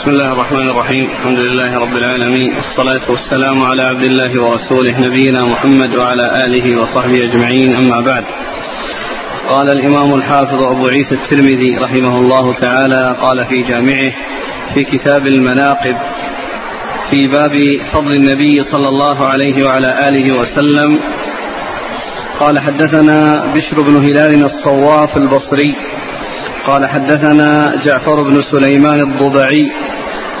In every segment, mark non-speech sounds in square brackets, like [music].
بسم الله الرحمن الرحيم. الحمد لله رب العالمين. والصلاة والسلام على عبد الله ورسوله نبينا محمد وعلى آله وصحبه أجمعين. أما بعد. قال الإمام الحافظ أبو عيسى الترمذي رحمه الله تعالى قال في جامعه في كتاب المناقب في باب فضل النبي صلى الله عليه وعلى آله وسلم قال حدثنا بشر بن هلال الصواف البصري. قال حدثنا جعفر بن سليمان الضبعي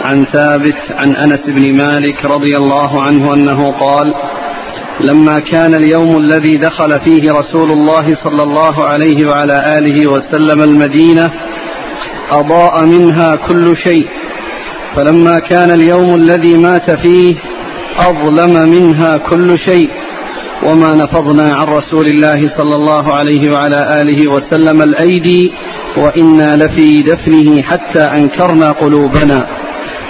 عن ثابت عن أنس بن مالك رضي الله عنه أنه قال لما كان اليوم الذي دخل فيه رسول الله صلى الله عليه وعلى آله وسلم المدينة أضاء منها كل شيء فلما كان اليوم الذي مات فيه أظلم منها كل شيء. وما نفضنا عن رسول الله صلى الله عليه وعلى آله وسلم الايدي وإنا لفي دفنه حتى أنكرنا قلوبنا.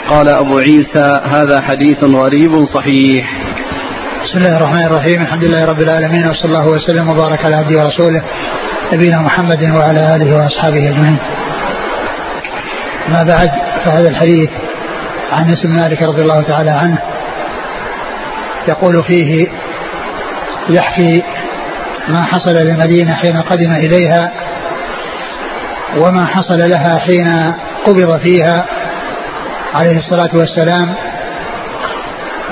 قال أبو عيسى هذا حديث غريب صحيح. بسم الله الرحمن الرحيم. الحمد لله رب العالمين وصلى الله وسلم وبارك على عبده ورسوله نبينا محمد وعلى آله وأصحابه أجمعين. ما بعد فهذا الحديث عن بن مالك رضي الله تعالى عنه يقول فيه يحكي ما حصل للمدينة حين قدم إليها وما حصل لها حين قبض فيها عليه الصلاة والسلام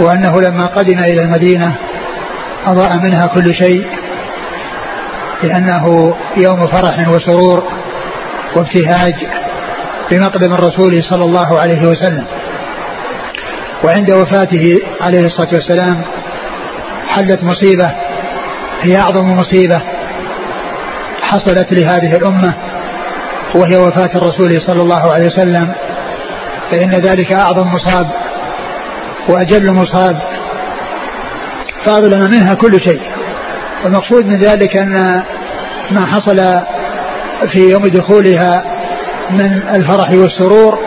وأنه لما قدم إلى المدينة أضاء منها كل شيء لأنه يوم فرح وسرور وابتهاج بمقدم الرسول صلى الله عليه وسلم. وعند وفاته عليه الصلاة والسلام حلت مصيبة هي أعظم مصيبة حصلت لهذه الأمة وهي وفاة الرسول صلى الله عليه وسلم فإن ذلك أعظم مصاب وأجل مصاب. فأظلم منها كل شيء والمقصود من ذلك أن ما حصل في يوم دخولها من الفرح والسرور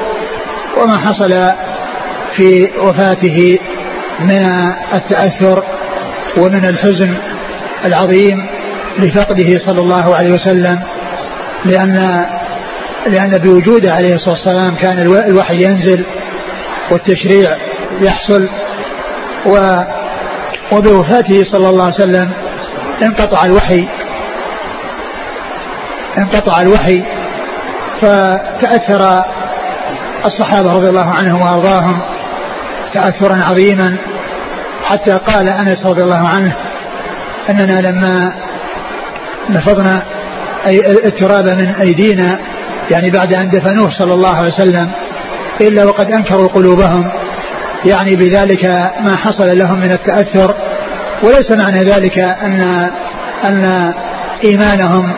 وما حصل في وفاته من التأثر ومن الحزن العظيم لفقده صلى الله عليه وسلم لأن لأن بوجوده عليه الصلاة والسلام كان الوحي ينزل والتشريع يحصل و وبوفاته صلى الله عليه وسلم انقطع الوحي انقطع الوحي فتأثر الصحابة رضي الله عنهم وأرضاهم تأثرا عظيما حتى قال أنس رضي الله عنه أننا لما نفضنا التراب من أيدينا يعني بعد أن دفنوه صلى الله عليه وسلم إلا وقد أنكروا قلوبهم يعني بذلك ما حصل لهم من التأثر وليس معنى ذلك أن أن إيمانهم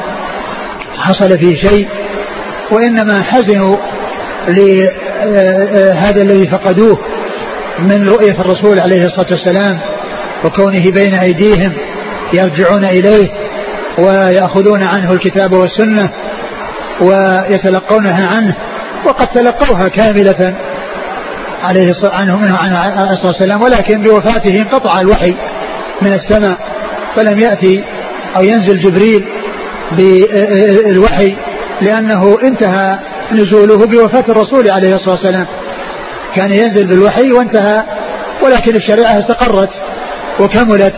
حصل فيه شيء وإنما حزنوا لهذا الذي فقدوه من رؤية الرسول عليه الصلاة والسلام وكونه بين أيديهم يرجعون إليه ويأخذون عنه الكتاب والسنة ويتلقونها عنه وقد تلقوها كاملة عليه عنه منه عليه الصلاة والسلام. ولكن بوفاته انقطع الوحي من السماء فلم يأتي أو ينزل جبريل بالوحي لأنه انتهى نزوله بوفاة الرسول عليه الصلاة والسلام. كان ينزل بالوحي وانتهى ولكن الشريعة استقرت وكملت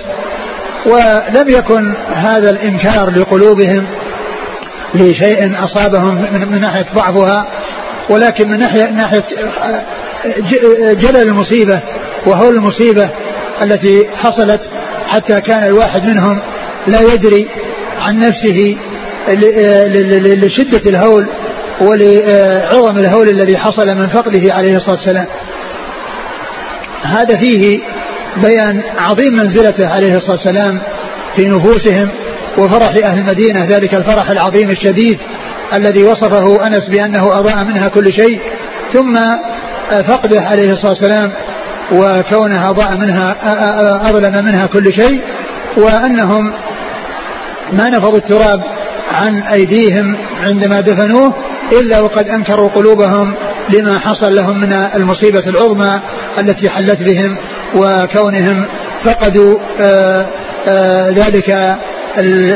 ولم يكن هذا الإنكار لقلوبهم لشيء أصابهم من ناحية ضعفها ولكن من ناحية, ناحية جلل المصيبة وهول المصيبة التي حصلت حتى كان الواحد منهم لا يدري عن نفسه لشدة الهول ولعظم الهول الذي حصل من فقده عليه الصلاة والسلام. هذا فيه بيان عظيم منزلته عليه الصلاة والسلام في نفوسهم وفرح أهل المدينة ذلك الفرح العظيم الشديد الذي وصفه أنس بأنه أضاء منها كل شيء ثم فقده عليه الصلاة والسلام وكونها أضاء منها أظلم منها كل شيء وأنهم ما نفضوا التراب عن أيديهم عندما دفنوه إلا وقد أنكروا قلوبهم لما حصل لهم من المصيبة العظمى التي حلت بهم وكونهم فقدوا آآ آآ ذلك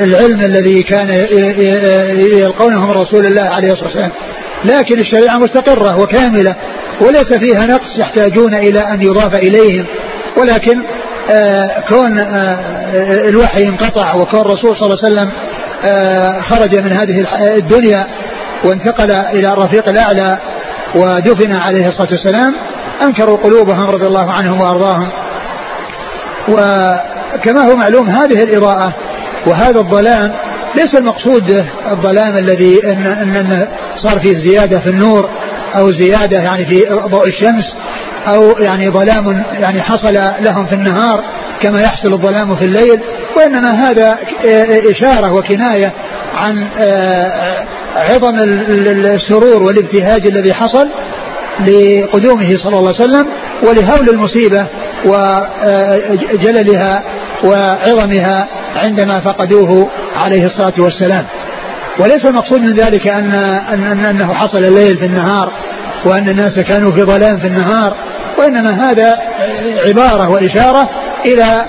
العلم الذي كان يلقونه من رسول الله عليه الصلاة والسلام. لكن الشريعة مستقرة وكاملة وليس فيها نقص يحتاجون إلى أن يضاف إليهم. ولكن آه كون آه الوحي انقطع وكون الرسول صلى الله عليه وسلم آه خرج من هذه الدنيا وانتقل إلى الرفيق الأعلى ودفن عليه الصلاة والسلام. أنكروا قلوبهم رضي الله عنهم وأرضاهم. وكما هو معلوم هذه الإضاءة وهذا الظلام ليس المقصود الظلام الذي إن, إن, صار فيه زيادة في النور أو زيادة يعني في ضوء الشمس. أو يعني ظلام يعني حصل لهم في النهار كما يحصل الظلام في الليل وإنما هذا إشارة وكناية عن عظم السرور والابتهاج الذي حصل لقدومه صلى الله عليه وسلم ولهول المصيبة وجللها وعظمها عندما فقدوه عليه الصلاة والسلام. وليس المقصود من ذلك أن, أن أنه حصل الليل في النهار وأن الناس كانوا في ظلام في النهار وإنما هذا عبارة وإشارة إلى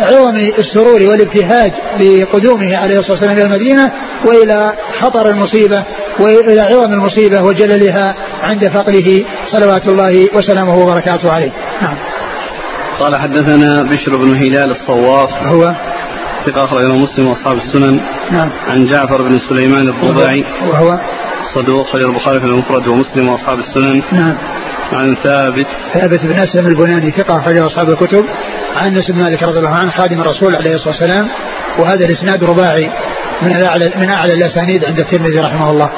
عظم السرور والابتهاج بقدومه عليه الصلاة والسلام إلى المدينة وإلى خطر المصيبة وإلى عظم المصيبة وجللها عند فقده صلوات الله وسلامه وبركاته عليه. نعم. قال حدثنا بشر بن هلال الصواف هو؟ ثقة أخرجه مسلم وأصحاب السنن. نعم. عن جعفر بن سليمان الضبعي. وهو صدوق خرج البخاري في المفرد ومسلم وأصحاب السنن. نعم. عن ثابت. ثابت بن أسلم البناني ثقة أخرجه أصحاب الكتب. عن أنس بن مالك رضي الله عنه خادم الرسول عليه الصلاة والسلام. وهذا الإسناد رباعي من أعلى من أعلى الأسانيد عند الترمذي رحمه الله.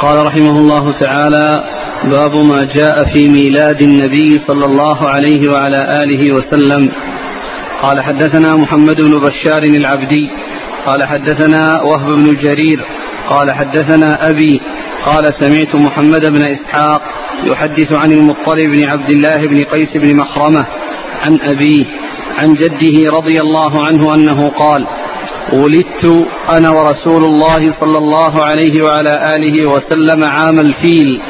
قال رحمه الله تعالى باب ما جاء في ميلاد النبي صلى الله عليه وعلى آله وسلم. قال حدثنا محمد بن بشار العبدي. قال حدثنا وهب بن جرير. قال حدثنا أبي قال سمعت محمد بن إسحاق يحدث عن المطلب بن عبد الله بن قيس بن مخرمة عن أبيه عن جده رضي الله عنه أنه قال ولدت أنا ورسول الله صلى الله عليه وعلى آله وسلم عام الفيل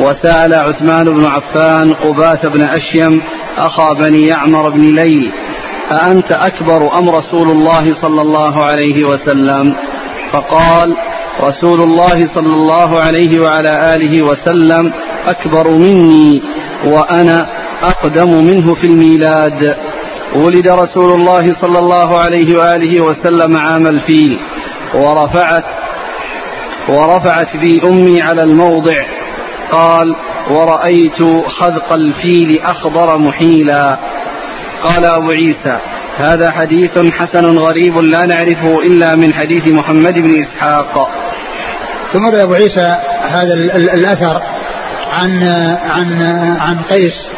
وسأل عثمان بن عفان قباة بن أشيم أخا بني يعمر بن ليل أأنت أكبر أم رسول الله صلى الله عليه وسلم؟ فقال رسول الله صلى الله عليه وعلى آله وسلم أكبر مني وأنا أقدم منه في الميلاد ولد رسول الله صلى الله عليه وآله وسلم عام الفيل ورفعت ورفعت بي أمي على الموضع قال ورأيت خذق الفيل أخضر محيلا قال أبو عيسى هذا حديث حسن غريب لا نعرفه إلا من حديث محمد بن إسحاق ثم أبو عيسى هذا الأثر عن عن عن قيس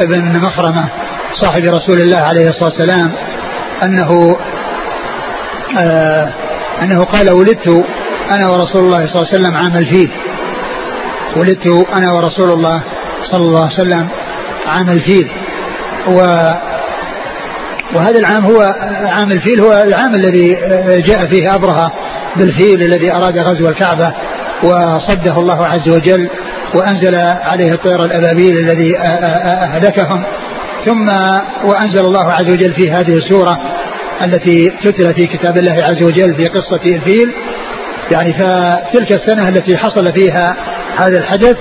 بن مخرمة صاحب رسول الله عليه الصلاة والسلام أنه آه أنه قال ولدت أنا ورسول الله صلى الله عليه وسلم عام الفيل ولدت أنا ورسول الله صلى الله عليه وسلم عام الفيل و وهذا العام هو عام الفيل هو العام الذي جاء فيه أبرهة بالفيل الذي أراد غزو الكعبة وصده الله عز وجل وأنزل عليه الطير الأبابيل الذي أهلكهم. ثم وأنزل الله عز وجل في هذه السورة التي تتلى في كتاب الله عز وجل في قصة الفيل. يعني فتلك السنة التي حصل فيها هذا الحدث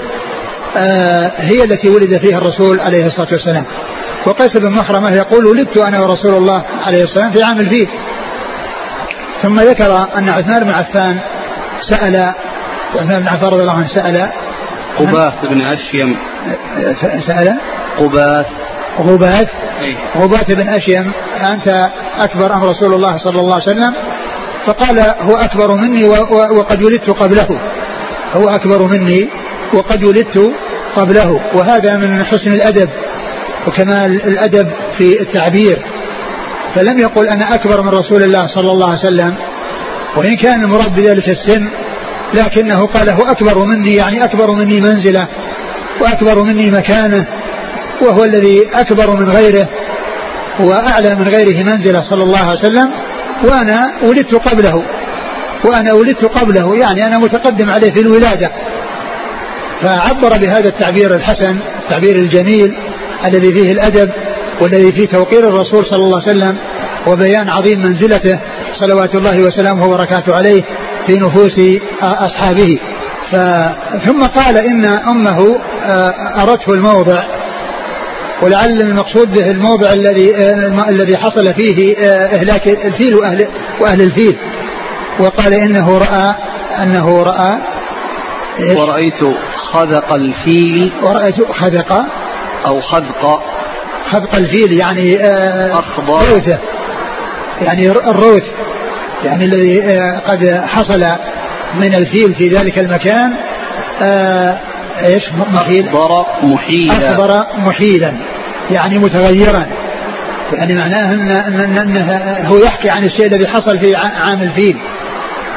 هي التي ولد فيها الرسول عليه الصلاة والسلام. وقيس بن مخرمة يقول ولدت أنا ورسول الله عليه الصلاة والسلام في عام الفيل. ثم ذكر أن عثمان بن عفان سأل عثمان بن عفان رضي الله عنه سأل قباث بن أشيم. سأل؟ قباث غباث. غباث بن أشيم أنت أكبر أم رسول الله صلى الله عليه وسلم. فقال هو أكبر مني وقد ولدت قبله. هو أكبر مني وقد ولدت قبله. وهذا من حسن الأدب وكمال الأدب في التعبير. فلم يقل أنا أكبر من رسول الله صلى الله عليه وسلم وإن كان المراد بذلك السن لكنه قال هو أكبر مني يعني أكبر مني منزلة وأكبر مني مكانة وهو الذي أكبر من غيره وأعلى من غيره منزلة صلى الله عليه وسلم وأنا ولدت قبله وأنا ولدت قبله يعني أنا متقدم عليه في الولادة. فعبر بهذا التعبير الحسن التعبير الجميل الذي فيه الأدب والذي فيه توقير الرسول صلى الله عليه وسلم وبيان عظيم منزلته صلوات الله وسلامه وبركاته عليه في نفوس أصحابه. ثم قال إن أمه أردت الموضع. ولعل المقصود به الموضع الذي الذي حصل فيه إهلاك الفيل وأهل وأهل الفيل. وقال إنه رأى أنه رأى ورأيت خذق الفيل. ورأيت خذق أو خذق. خذق الفيل يعني أخضر روثة. يعني الروث. يعني الذي قد حصل من الفيل في ذلك المكان آه إيش؟ محيل أخضر محيلا. أخضر محيلا. يعني متغيرا. يعني معناه أن أن أنه هو يحكي عن الشيء الذي حصل في عام الفيل.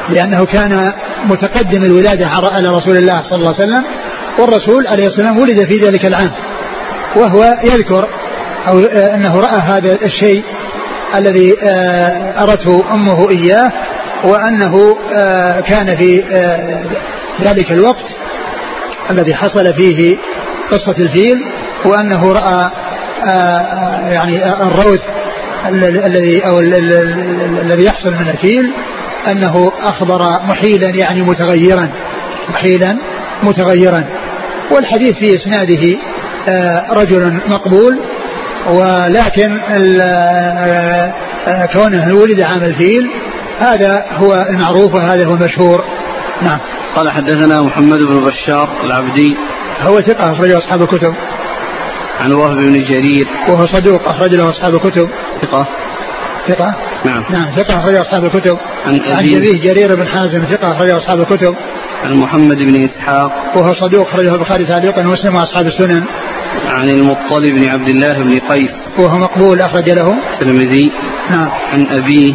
لأنه كان متقدم الولادة على رسول الله صلى الله عليه وسلم والرسول عليه الصلاة والسلام ولد في ذلك العام. وهو يذكر أو أنه رأى هذا الشيء الذي آه، أرته أمه إياه وأنه آه، كان في آه، ذلك الوقت الذي حصل فيه قصة الفيل وأنه رأى يعني الروث الذي أو الذي يحصل من الفيل أنه أخبر محيلا يعني متغيرا محيلا متغيرا. والحديث في إسناده رجل مقبول ولكن كونه ولد عام الفيل هذا هو المعروف وهذا هو المشهور. نعم. قال حدثنا محمد بن بشار العبدي. هو ثقة أخرجه أصحاب الكتب. عن وهب بن جرير. وهو صدوق أخرج له أصحاب الكتب. ثقة. ثقة؟ نعم. نعم ثقة أخرج أصحاب الكتب. عن عن أبيه جرير بن حازم ثقة أخرج أصحاب الكتب. عن محمد بن إسحاق. وهو صدوق أخرجه البخاري تعليقا ومسلم وأصحاب السنن. عن المطلب بن عبد الله بن قيس. وهو مقبول أخرج له. الترمذي. نعم. عن أبيه.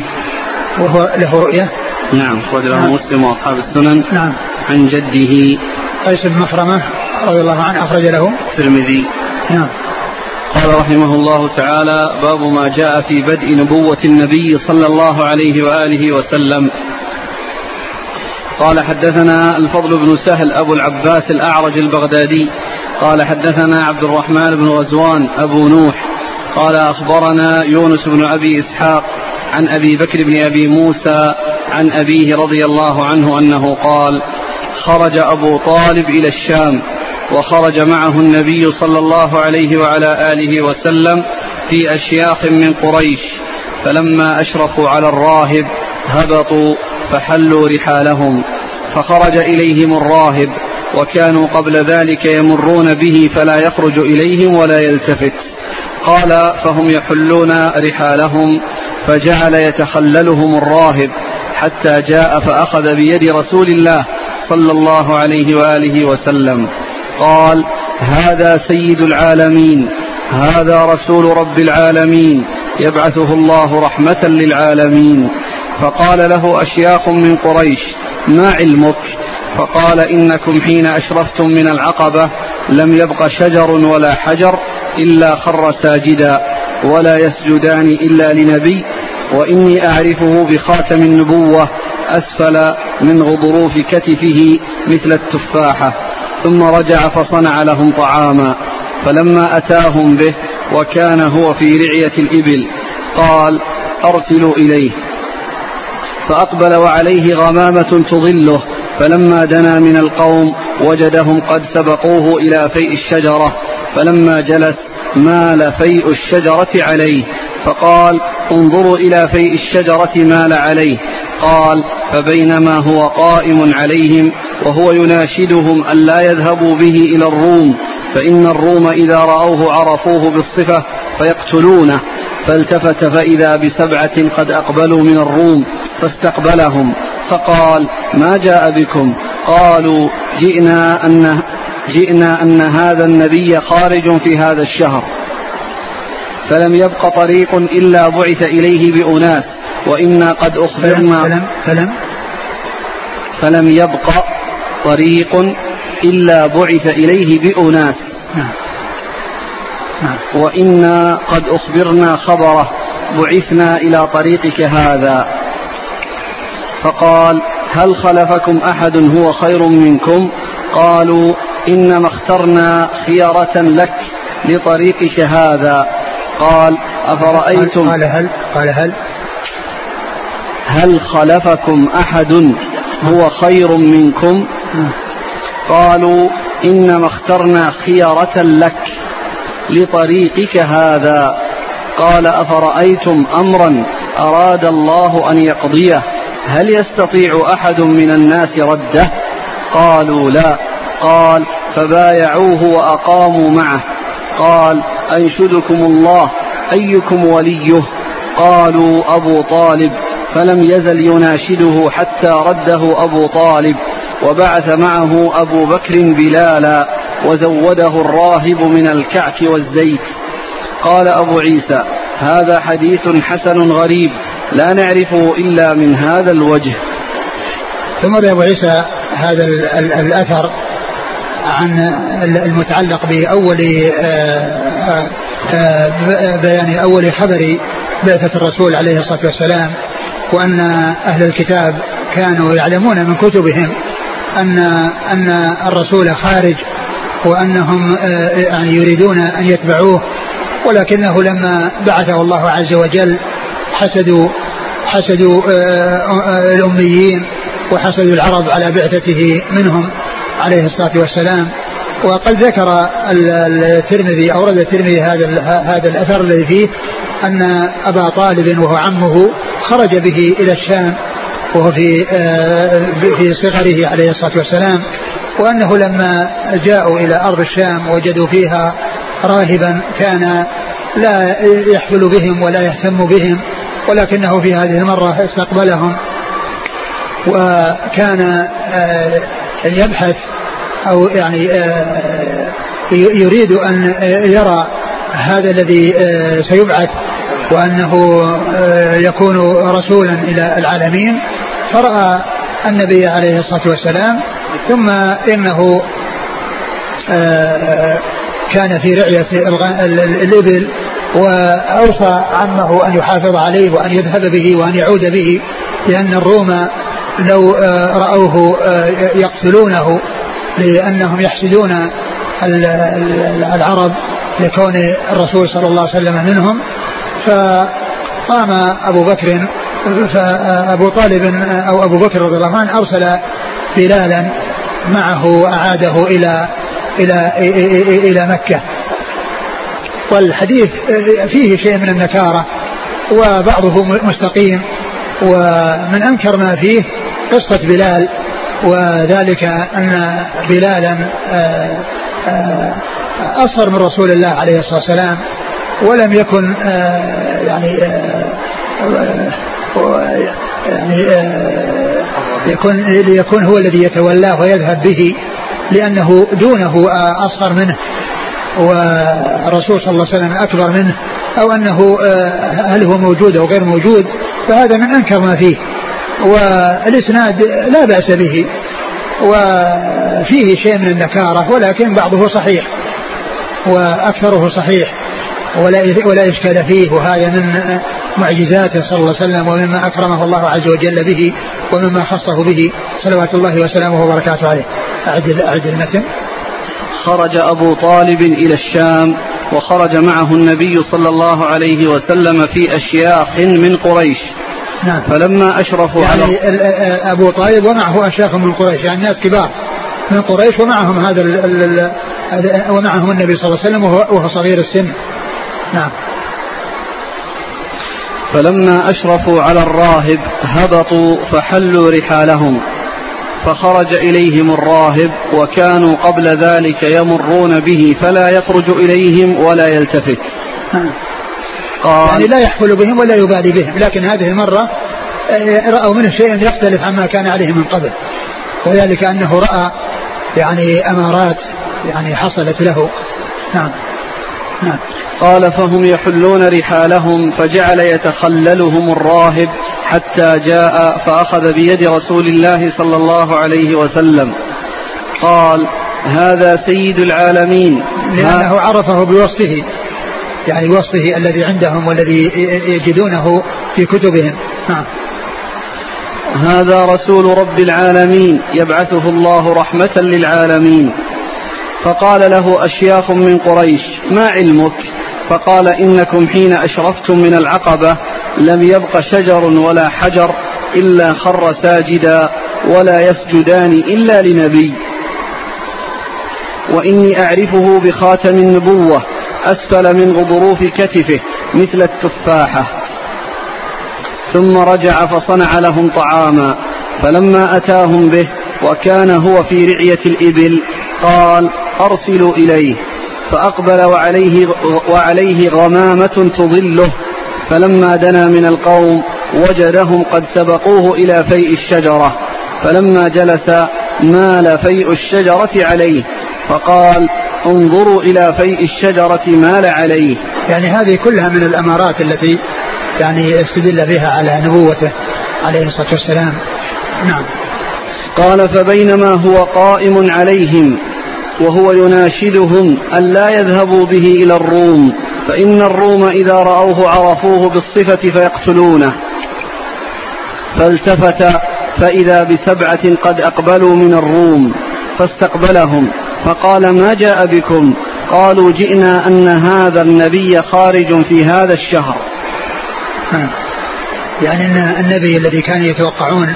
وهو له رؤية. نعم. أخرج له نعم. مسلم وأصحاب السنن. نعم. عن جده. قيس بن مخرمة رضي الله عنه أخرج له. الترمذي. نعم. قال رحمه الله تعالى باب ما جاء في بدء نبوة النبي صلى الله عليه وآله وسلم. قال حدثنا الفضل بن سهل أبو العباس الأعرج البغدادي. قال حدثنا عبد الرحمن بن غزوان أبو نوح قال أخبرنا يونس بن أبي إسحاق عن أبي بكر بن أبي موسى عن أبيه رضي الله عنه أنه قال خرج أبو طالب إلى الشام وخرج معه النبي صلى الله عليه وعلى آله وسلم في أشياخ من قريش فلما أشرفوا على الراهب هبطوا فحلوا رحالهم فخرج إليهم الراهب وكانوا قبل ذلك يمرون به فلا يخرج إليهم ولا يلتفت. قال فهم يحلون رحالهم فجعل يتخللهم الراهب حتى جاء فأخذ بيد رسول الله صلى الله عليه وآله وسلم. قال هذا سيد العالمين هذا رسول رب العالمين يبعثه الله رحمة للعالمين. فقال له أشياخ من قريش ما علمك؟ فقال إنكم حين أشرفتم من العقبة لم يبق شجر ولا حجر إلا خر ساجدا ولا يسجدان إلا لنبي وإني أعرفه بخاتم النبوة أسفل من غضروف كتفه مثل التفاحة ثم رجع فصنع لهم طعاما فلما أتاهم به وكان هو في رعية الإبل قال أرسلوا إليه فأقبل وعليه غمامة تظله فلما دنا من القوم وجدهم قد سبقوه إلى فيء الشجرة فلما جلس مال فيء الشجرة عليه فقال انظروا إلى فيء الشجرة مال عليه. قال فبينما هو قائم عليهم وهو يناشدهم أن لا يذهبوا به إلى الروم فإن الروم إذا رأوه عرفوه بالصفة فيقتلونه. فالتفت فإذا بسبعة قد أقبلوا من الروم فاستقبلهم. فقال ما جاء بكم؟ قالوا جئنا أن جئنا أن هذا النبي خارج في هذا الشهر. فلم يبق طريق إلا بعث إليه بأناس وإنا قد أخبرنا فلم فلم فلم؟ يبق طريق إلا بعث إليه بأناس. نعم. نعم. وإنا قد أخبرنا خبره بعثنا إلى طريقك هذا. فقال هل خلفكم أحد هو خير منكم؟ قالوا إنما اخترنا خيرة لك لطريقك هذا. قال أفرأيتم؟ قال هل قال هل؟ هل خلفكم أحد هو خير منكم. قالوا إنما اخترنا خيرة لك لطريقك هذا. قال أفرأيتم أمرا أراد الله أن يقضيه؟ هل يستطيع أحد من الناس رده؟ قالوا لا. قال فبايعوه وأقاموا معه. قال أنشدكم الله؟ أيكم وليه؟ قالوا أبو طالب. فلم يزل يناشده حتى رده أبو طالب. وبعث معه أبو بكر بلالا. وزوده الراهب من الكعك والزيت. قال أبو عيسى هذا حديث حسن غريب. لا نعرفه إلا من هذا الوجه. ثم أبو عيسى هذا الأثر عن المتعلق بأول آه، آه، بيان أول خبر بعثة الرسول عليه الصلاة والسلام وأن أهل الكتاب كانوا يعلمون من كتبهم أن أن الرسول خارج وأنهم آه، يعني يريدون أن يتبعوه ولكنه لما بعثه الله عز وجل حسدوا حسدوا الأميين وحسدوا العرب على بعثته منهم عليه الصلاة والسلام. وقد ذكر الترمذي أورد الترمذي هذا هذا الأثر الذي فيه أن أبا طالب وهو عمه خرج به إلى الشام وهو في آه، في صغره عليه الصلاة والسلام وأنه لما جاءوا إلى أرض الشام وجدوا فيها راهبا كان لا يحفل بهم ولا يهتم بهم ولكنه في هذه المرة استقبلهم وكان آه، يبحث أو يعني آه، يريد أن يرى هذا الذي آه، سيبعث وأنه يكون رسولا إلى العالمين. فرأى النبي عليه الصلاة والسلام ثم إنه كان في رعية الإبل. وأوصى عمه أن يحافظ عليه وأن يذهب به وأن يعود به لأن الروم لو آه، رأوه آه، يقتلونه لأنهم يحسدون العرب لكون الرسول صلى الله عليه وسلم منهم. فقام أبو بكر فأبو طالب أو أبو بكر رضي الله عنه أرسل بلالا معه وأعاده إلى إلى إلى مكة. والحديث فيه شيء من النكارة وبعضه مستقيم ومن أنكر ما فيه قصة بلال وذلك أن بلالا آه، آه، أصغر من رسول الله عليه الصلاة والسلام ولم يكن آه، يعني يعني يكون ليكون هو الذي يتولاه ويذهب به لأنه دونه أصغر منه. والرسول صلى الله عليه وسلم أكبر منه أو أنه هل هو موجود أو غير موجود فهذا من أنكر ما فيه. والإسناد لا بأس به وفيه شيء من النكارة ولكن بعضه صحيح وأكثره صحيح ولا ولا إشكال فيه وهذا من معجزاته صلى الله عليه وسلم ومما أكرمه الله عز وجل به ومما خصه به صلوات الله وسلامه وبركاته عليه. أعد أعد المتن. خرج أبو طالب إلى الشام وخرج معه النبي صلى الله عليه وسلم في أشياخ من قريش. نعم. فلما أشرفوا يعني على أبو طالب ومعه أشياخ من قريش يعني ناس كبار من قريش ومعهم هذا ومعهم النبي صلى الله عليه وسلم وهو صغير السن. نعم. فلما أشرفوا على الراهب هبطوا فحلوا رحالهم. فخرج إليهم الراهب وكانوا قبل ذلك يمرون به فلا يخرج إليهم ولا يلتفت. قال يعني لا يحفل بهم ولا يبالي بهم لكن هذه المرة آه، رأوا منه شيئا يختلف عما كان عليه من قبل. وذلك أنه رأى يعني أمارات يعني حصلت له. نعم. نعم. قال فهم يحلون رحالهم فجعل يتخللهم الراهب حتى جاء فأخذ بيد رسول الله صلى الله عليه وسلم. قال هذا سيد العالمين. لأنه عرفه بوصفه يعني وصفه الذي عندهم والذي يجدونه في كتبهم. نعم. هذا رسول رب العالمين يبعثه الله رحمة للعالمين. فقال له أشياخ من قريش ما علمك؟ فقال إنكم حين أشرفتم من العقبة لم يبق شجر ولا حجر إلا خر ساجدا ولا يسجدان إلا لنبي. وإني أعرفه بخاتم النبوة أسفل من غضروف كتفه مثل التفاحة. ثم رجع فصنع لهم طعاما فلما أتاهم به وكان هو في رعية الإبل قال أرسلوا إليه. فأقبل وعليه, وعليه غمامة تظله فلما دنا من القوم وجدهم قد سبقوه إلى فيء الشجرة فلما جلس مال فيء الشجرة عليه فقال انظروا إلى فيء الشجرة مال عليه. يعني هذه كلها من الأمارات التي يعني استدل بها على نبوته عليه الصلاة والسلام. نعم. قال فبينما هو قائم عليهم وهو يناشدهم أن لا يذهبوا به إلى الروم فإن الروم إذا رأوه عرفوه بالصفة فيقتلونه. فالتفت فإذا بسبعة قد أقبلوا من الروم فاستقبلهم فقال ما جاء بكم؟ قالوا جئنا أن هذا النبي خارج في هذا الشهر. يعني أن النبي الذي كانوا يتوقعون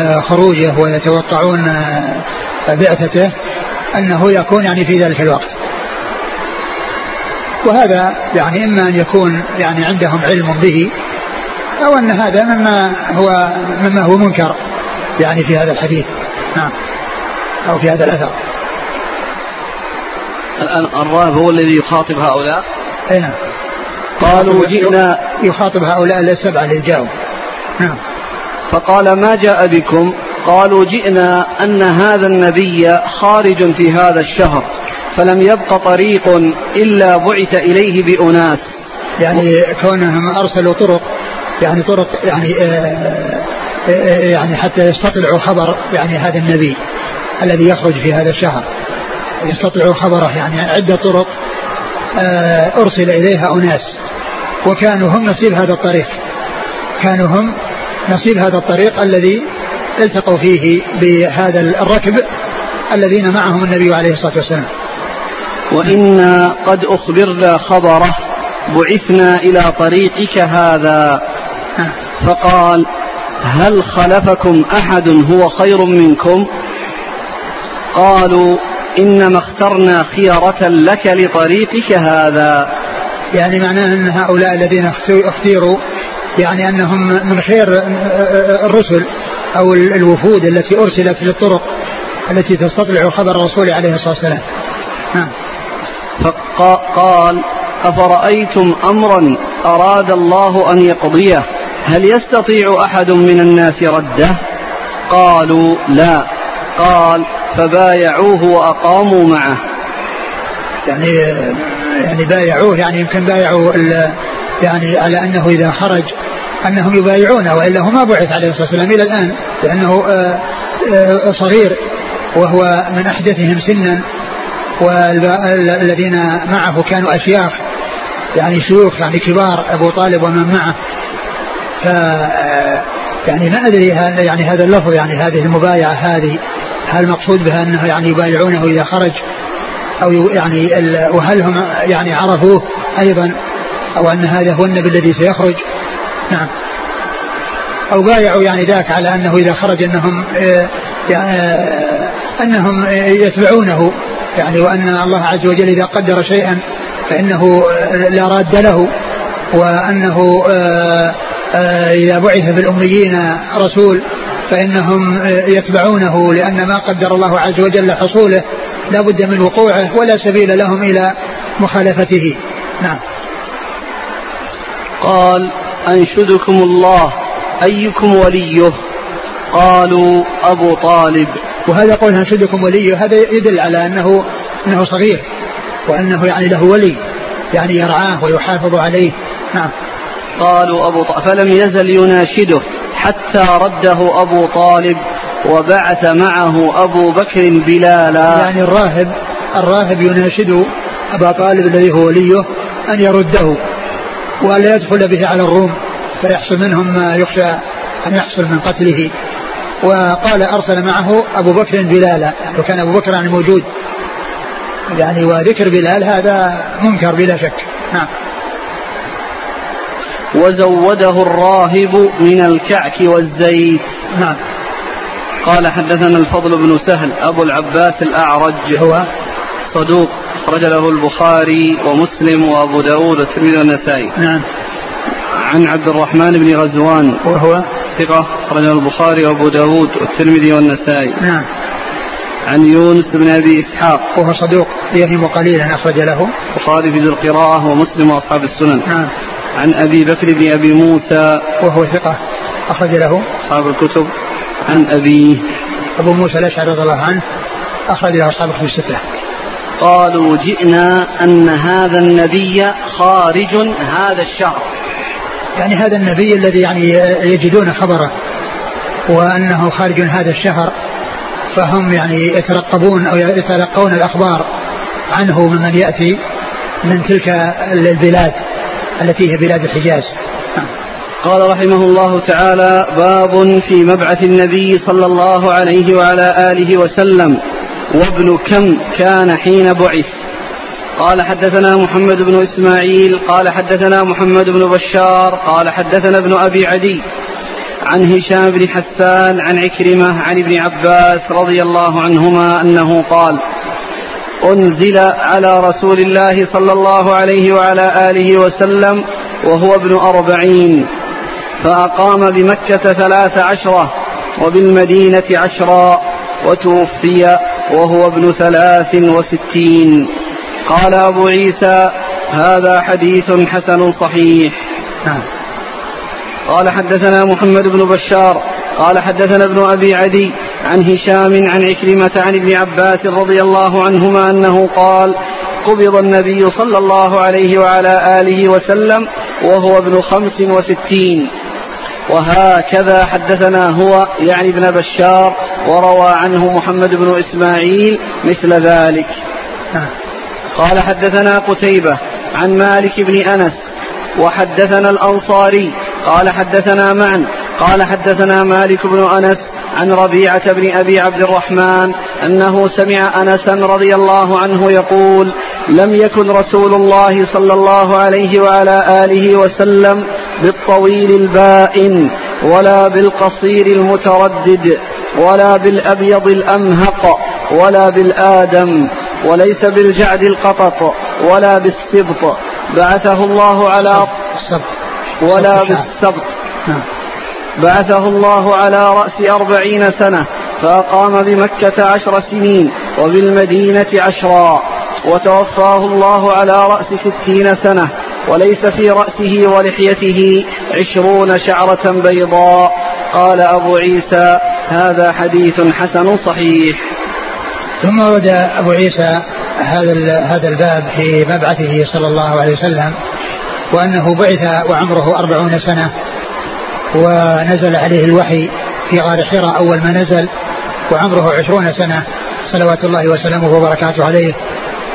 آه، خروجه ويتوقعون آه، بعثته أنه يكون يعني في ذلك الوقت. وهذا يعني إما أن يكون يعني عندهم علم به أو أن هذا مما هو مما هو منكر يعني في هذا الحديث. نعم. أو في هذا الأثر. الآن الراهب هو الذي يخاطب هؤلاء؟ أي نعم. قالوا جئنا يخاطب هؤلاء السبعة اللي جاءوا نعم. فقال ما جاء بكم؟ قالوا جئنا أن هذا النبي خارج في هذا الشهر فلم يبق طريق إلا بعث إليه بأناس. يعني كونهم أرسلوا طرق يعني طرق يعني آه، آه، آه، يعني حتى يستطلعوا خبر يعني هذا النبي الذي يخرج في هذا الشهر. يستطلعوا خبره يعني عدة طرق أرسل إليها أناس. وكانوا هم نصيب هذا الطريق. كانوا هم نصيب هذا الطريق الذي التقوا فيه بهذا الركب الذين معهم النبي عليه الصلاة والسلام. وإنا قد أخبرنا خبره بعثنا إلى طريقك هذا. فقال هل خلفكم أحد هو خير منكم؟ قالوا إنما اخترنا خيرة لك لطريقك هذا. يعني معناه أن هؤلاء الذين اختيروا يعني أنهم من خير الرسل. أو الوفود التي أرسلت للطرق التي تستطلع خبر الرسول عليه الصلاة والسلام. نعم. فقال أفرأيتم أمرا أراد الله أن يقضيه؟ هل يستطيع أحد من الناس رده؟ قالوا لا. قال فبايعوه وأقاموا معه. يعني يعني بايعوه يعني يمكن بايعوا يعني على أنه إذا خرج أنهم يبايعونه وإلا هو ما بعث عليه الصلاة والسلام إلى الآن لأنه آه، آه، صغير وهو من أحدثهم سنا والذين معه كانوا أشياخ يعني شيوخ يعني كبار أبو طالب ومن معه. ف يعني ما أدري يعني هذا اللفظ يعني هذه المبايعة هذه هل مقصود بها أنه يعني يبايعونه إذا خرج أو يعني وهل هم يعني عرفوه أيضا أو أن هذا هو النبي الذي سيخرج؟ نعم. أو بايعوا يعني ذاك على أنه إذا خرج أنهم يعني أنهم يتبعونه. يعني وأن الله عز وجل إذا قدر شيئا فإنه لا راد له. وأنه إذا بعث في الأميين رسول فإنهم يتبعونه. لأن ما قدر الله عز وجل حصوله لا بد من وقوعه ولا سبيل لهم إلى مخالفته. نعم. قال أنشدكم الله أيكم وليه؟ قالوا أبو طالب. وهذا قول أنشدكم وليه هذا يدل على أنه أنه صغير وأنه يعني له ولي يعني يرعاه ويحافظ عليه. نعم. قالوا أبو طالب فلم يزل يناشده حتى رده أبو طالب وبعث معه أبو بكر بلالا. يعني الراهب الراهب يناشد أبا طالب الذي هو وليه أن يرده. وألا يدخل به على الروم فيحصل منهم ما يخشى أن يحصل من قتله. وقال أرسل معه أبو بكر بلالا وكان أبو بكر يعني موجود. يعني وذكر بلال هذا منكر بلا شك. نعم. وزوده الراهب من الكعك والزيت. نعم. قال حدثنا الفضل بن سهل أبو العباس الأعرج. هو صدوق. أخرج له البخاري ومسلم وأبو داود والترمذي والنسائي. نعم. عن عبد الرحمن بن غزوان. وهو؟ ثقة أخرجه البخاري وأبو داود والترمذي والنسائي. نعم. عن يونس بن أبي إسحاق. وهو صدوق يهم قليلا أخرج له. البخاري في ذي القراءة ومسلم وأصحاب السنن. نعم. عن أبي بكر بن أبي موسى. وهو ثقة أخرج له. أصحاب الكتب. عن أبيه. أبو موسى الأشعري رضي الله عنه أخرج له أصحاب الكتب الستة. قالوا جئنا أن هذا النبي خارج هذا الشهر يعني هذا النبي الذي يعني يجدون خبره وأنه خارج هذا الشهر فهم يعني يترقبون أو يتلقون الأخبار عنه ممن يأتي من تلك البلاد التي هي بلاد الحجاز. قال رحمه الله تعالى باب في مبعث النبي صلى الله عليه وعلى آله وسلم. وابن كم كان حين بعث. قال حدثنا محمد بن إسماعيل قال حدثنا محمد بن بشار قال حدثنا ابن أبي عدي. عن هشام بن حسان عن عكرمة عن ابن عباس رضي الله عنهما أنه قال أنزل على رسول الله صلى الله عليه وعلى آله وسلم وهو ابن أربعين. فأقام بمكة ثلاث عشرة وبالمدينة عشرا وتوفي وهو ابن ثلاث وستين. قال أبو عيسى هذا حديث حسن صحيح. نعم. قال حدثنا محمد بن بشار قال حدثنا ابن أبي عدي عن هشام عن عكرمة عن ابن عباس رضي الله عنهما أنه قال قبض النبي صلى الله عليه وعلى آله وسلم وهو ابن خمس وستين. وهكذا حدثنا هو يعني ابن بشار وروى عنه محمد بن إسماعيل مثل ذلك. قال حدثنا قتيبة عن مالك بن أنس وحدثنا الأنصاري قال حدثنا معا قال حدثنا مالك بن أنس عن ربيعة بن أبي عبد الرحمن أنه سمع أنسا رضي الله عنه يقول لم يكن رسول الله صلى الله عليه وعلى آله وسلم بالطويل البائن ولا بالقصير المتردد ولا بالأبيض الأمهق ولا بالآدم وليس بالجعد القطط ولا بالسبط. بعثه الله على السبط ولا بالسبط. نعم. بعثه الله على رأس أربعين سنة فأقام بمكة عشر سنين وبالمدينة عشرا وتوفاه الله على رأس ستين سنة وليس في رأسه ولحيته عشرون شعرة بيضاء. قال أبو عيسى هذا حديث حسن صحيح. ثم ورد أبو عيسى هذا هذا الباب في مبعثه صلى الله عليه وسلم وأنه بعث وعمره أربعون سنة ونزل عليه الوحي في غار حراء أول ما نزل وعمره عشرون سنة. صلوات الله وسلامه وبركاته عليه.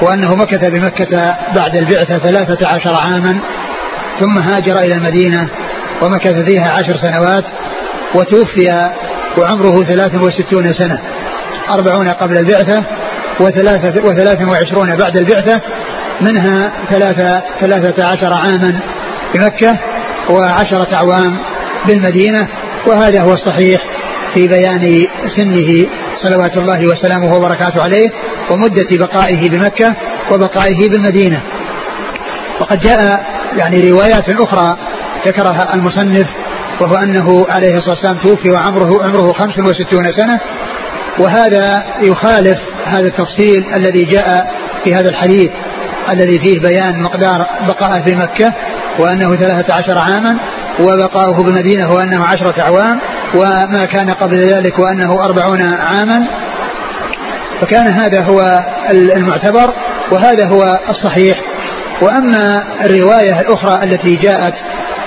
وأنه مكث بمكة بعد البعثة ثلاثة عشر عاما ثم هاجر إلى المدينة ومكث فيها عشر سنوات وتوفي وعمره ثلاث وستون سنة. أربعون قبل البعثة وثلاثة, وثلاث وعشرون بعد البعثة منها ثلاثة, ثلاثة عشر عاما بمكة وعشرة أعوام بالمدينة وهذا هو الصحيح في بيان سنه صلوات الله وسلامه وبركاته عليه ومدة بقائه بمكة وبقائه بالمدينة. وقد جاء يعني روايات أخرى ذكرها المصنف وهو أنه عليه الصلاة والسلام توفي وعمره عمره 65 سنة. وهذا يخالف هذا التفصيل الذي جاء في هذا الحديث الذي فيه بيان مقدار بقائه في مكة وأنه ثلاثة عشر عاما. وبقاؤه بالمدينة وأنه عشرة أعوام وما كان قبل ذلك وأنه أربعون عاما. فكان هذا هو المعتبر وهذا هو الصحيح. وأما الرواية الأخرى التي جاءت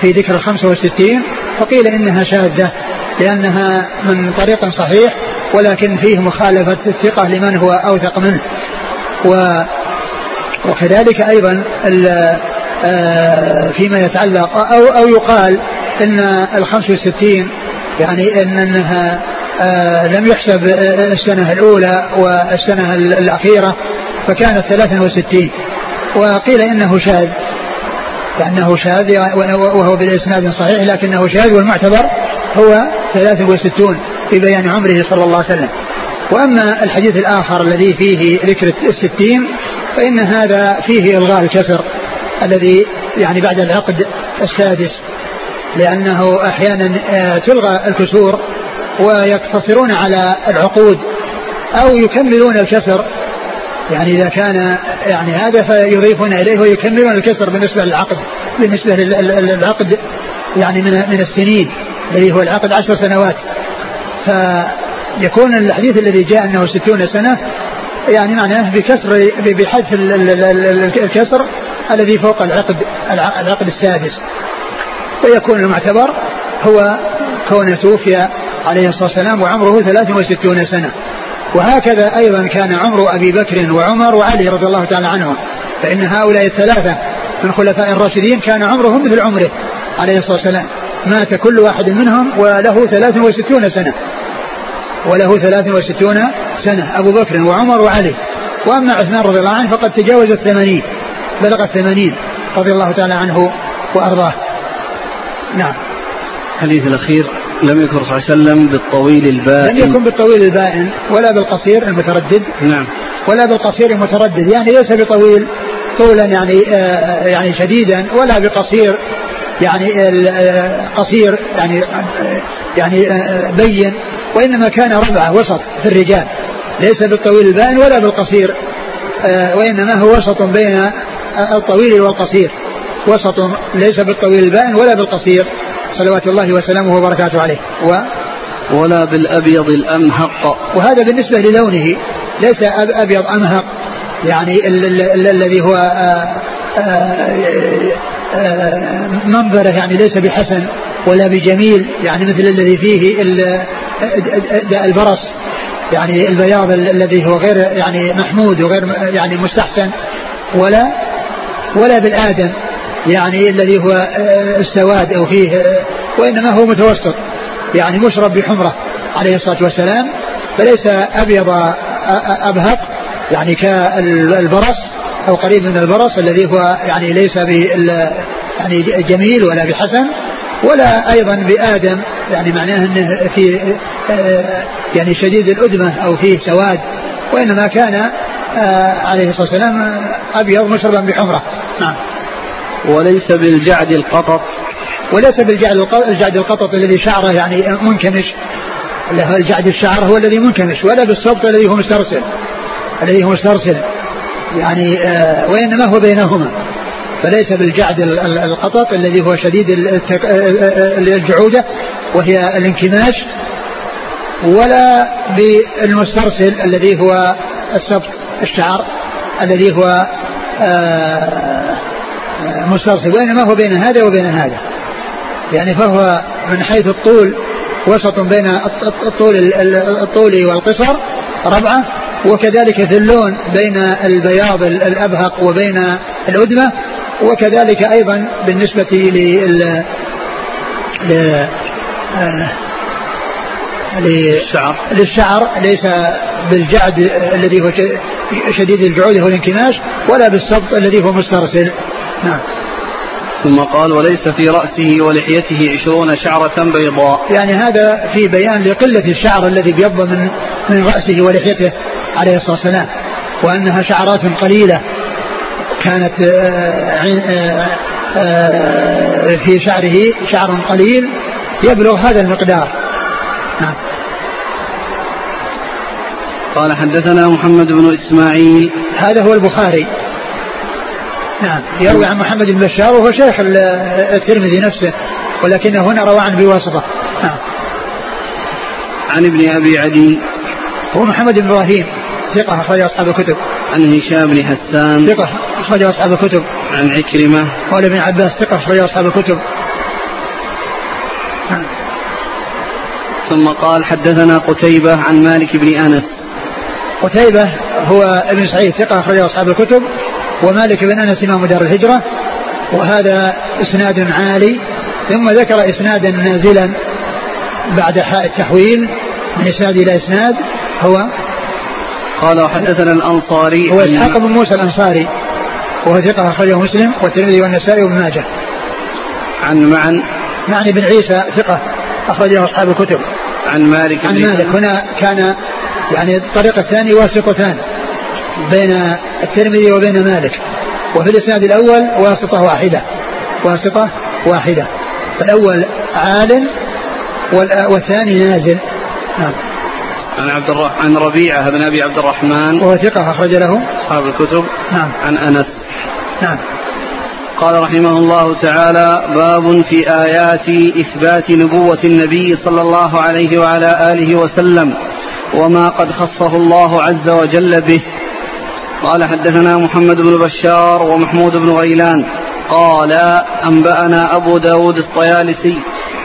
في ذكر الخمسة والستين فقيل إنها شاذة لأنها من طريق صحيح ولكن فيه مخالفة الثقة لمن هو أوثق منه. و وكذلك أيضا آه، فيما يتعلق أو أو يقال أن الخمس والستين يعني أن أنها آه، لم يحسب السنة الأولى والسنة الأخيرة فكانت ثلاثا وستين. وقيل إنه شاذ. لأنه شاذ وهو بالإسناد صحيح لكنه شاذ والمعتبر هو ثلاث وستون في بيان عمره صلى الله عليه وسلم. وأما الحديث الآخر الذي فيه ذكر الستين فإن هذا فيه إلغاء الكسر. الذي يعني بعد العقد السادس لأنه أحيانا آه، تلغى الكسور ويقتصرون على العقود أو يكملون الكسر. يعني إذا كان يعني هذا فيضيفون إليه ويكملون الكسر بالنسبة للعقد بالنسبة للعقد يعني من من السنين الذي هو العقد عشر سنوات. فيكون الحديث الذي جاء أنه ستون سنة يعني معناه بكسر بحذف الكسر الذي فوق العقد العقد السادس. ويكون المعتبر هو كونه توفي عليه الصلاة والسلام وعمره 63 سنة. وهكذا أيضا كان عمر أبي بكر وعمر وعلي رضي الله تعالى عنهم. فإن هؤلاء الثلاثة من خلفاء الراشدين كان عمرهم مثل عمره عليه الصلاة والسلام. مات كل واحد منهم وله 63 سنة. وله 63 سنة أبو بكر وعمر وعلي. وأما عثمان رضي الله عنه فقد تجاوز الثمانين بلغ الثمانين رضي الله تعالى عنه وأرضاه. نعم. الحديث الأخير لم يكن صلى الله عليه وسلم بالطويل البائن. لم يكن بالطويل البائن ولا بالقصير المتردد. نعم. ولا بالقصير المتردد يعني ليس بطويل طولا يعني آه يعني شديدا ولا بقصير. يعني آه قصير يعني آه يعني آه بين وإنما كان ربعه وسط في الرجال ليس بالطويل البائن ولا بالقصير وإنما هو وسط بين الطويل والقصير وسط ليس بالطويل البائن ولا بالقصير صلوات الله وسلامه وبركاته عليه. و ولا بالأبيض الأمهق. وهذا بالنسبة للونه ليس أبيض أمهق يعني الذي هو منظرة يعني ليس بحسن ولا بجميل يعني مثل الذي فيه البرص يعني البياض الذي هو غير يعني محمود وغير يعني مستحسن ولا ولا بالآدم يعني الذي هو آه، السواد أو فيه آه، وإنما هو متوسط يعني مشرب بحمرة عليه الصلاة والسلام فليس أبيض أبهق يعني كالبرص أو قريب من البرص الذي هو يعني ليس يعني جميل ولا بحسن ولا أيضا بآدم يعني معناه أنه في آه، يعني شديد الأدمة أو فيه سواد وإنما كان عليه الصلاة والسلام أبيض مشربا بحمرة. نعم. وليس بالجعد القطط. وليس بالجعد الجعد القطط الذي شعره يعني منكمش. الجعد الشعر هو الذي منكمش ولا بالصبط الذي هو مسترسل الذي هو مسترسل. يعني آه وإنما هو بينهما. فليس بالجعد القطط الذي هو شديد آه، آه، الجعودة وهي الانكماش ولا بالمسترسل الذي هو السبط الشعر الذي هو مسترسل. وإنما هو بين هذا وبين هذا. يعني فهو من حيث الطول وسط بين الطول الطول والقصر ربعة وكذلك في اللون بين البياض الأبهق وبين الأدمة وكذلك أيضا بالنسبة لل للشعر. للشعر ليس بالجعد الذي هو شديد الجعود هو الانكماش ولا بالسبط الذي هو مسترسل. نعم. ثم قال وليس في رأسه ولحيته عشرون شعرة بيضاء. يعني هذا في بيان لقلة الشعر الذي بيض من من رأسه ولحيته عليه الصلاة والسلام وأنها شعرات قليلة كانت آه، آه، آه، في شعره شعر قليل يبلغ هذا المقدار. نعم. قال حدثنا محمد بن إسماعيل. هذا هو البخاري. نعم. يروي عن محمد بن بشار وهو شيخ الترمذي نفسه ولكنه هنا روى عنه بواسطة. نعم. عن ابن أبي عدي. هو محمد بن إبراهيم. ثقة أخرج أصحاب الكتب. عن هشام بن حسان. ثقة أخرج أصحاب الكتب. عن عكرمة. قال ابن عباس ثقة أخرج أصحاب الكتب. نعم. ثم قال حدثنا قتيبة عن مالك بن أنس. قتيبة هو ابن سعيد ثقة أخرج أصحاب الكتب. ومالك بن أنس إمام دار الهجرة وهذا إسناد عالي ثم ذكر إسنادا نازلا بعد حاء التحويل من إسناد إلى إسناد هو قال وحدثنا الأنصاري هو إسحاق بن موسى الأنصاري وهو ثقة أخرجه مسلم والترمذي والنسائي وابن ماجه. عن معن معني بن عيسى ثقة أخرجه أصحاب الكتب. عن مالك عن مالك. هنا كان يعني الطريق الثاني واسطتان بين الترمذي وبين مالك. وفي الإسناد الأول واسطة واحدة. واسطة واحدة. فالأول عال والثاني نازل. نعم. عن عبد الرحمن عن ربيعة بن أبي عبد الرحمن. وهو ثقة أخرج له. أصحاب الكتب. نعم. عن أنس. نعم. قال رحمه الله تعالى باب في آيات إثبات نبوة النبي صلى الله عليه وعلى آله وسلم وما قد خصه الله عز وجل به. قال حدثنا محمد بن بشار ومحمود بن غيلان قال أنبأنا أبو داود الطيالسي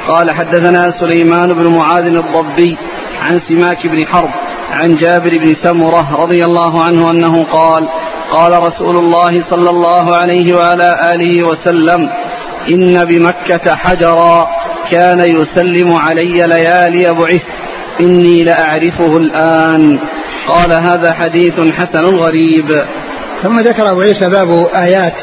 قال حدثنا سليمان بن معاذ الضبي عن سماك بن حرب عن جابر بن سمرة رضي الله عنه أنه قال قال رسول الله صلى الله عليه وعلى آله وسلم إن بمكة حجرا كان يسلم علي ليالي بعثت إني لأعرفه الآن قال هذا حديث حسن غريب. ثم ذكر أبو عيسى باب آيات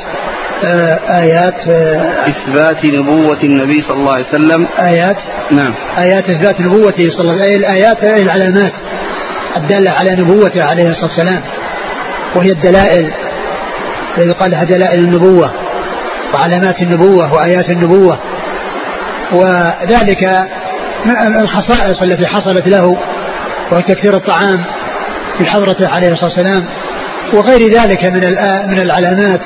آه آيات آه إثبات نبوة النبي صلى الله عليه وسلم. آيات نعم. آيات إثبات نبوته صلى الله عليه وسلم الآيات العلامات الدالة على نبوته عليه الصلاة والسلام وهي الدلائل يقال لها دلائل النبوة وعلامات النبوة وآيات النبوة. وذلك الخصائص التي حصلت له وهي تكثير الطعام في حضرته عليه الصلاة والسلام وغير ذلك من من العلامات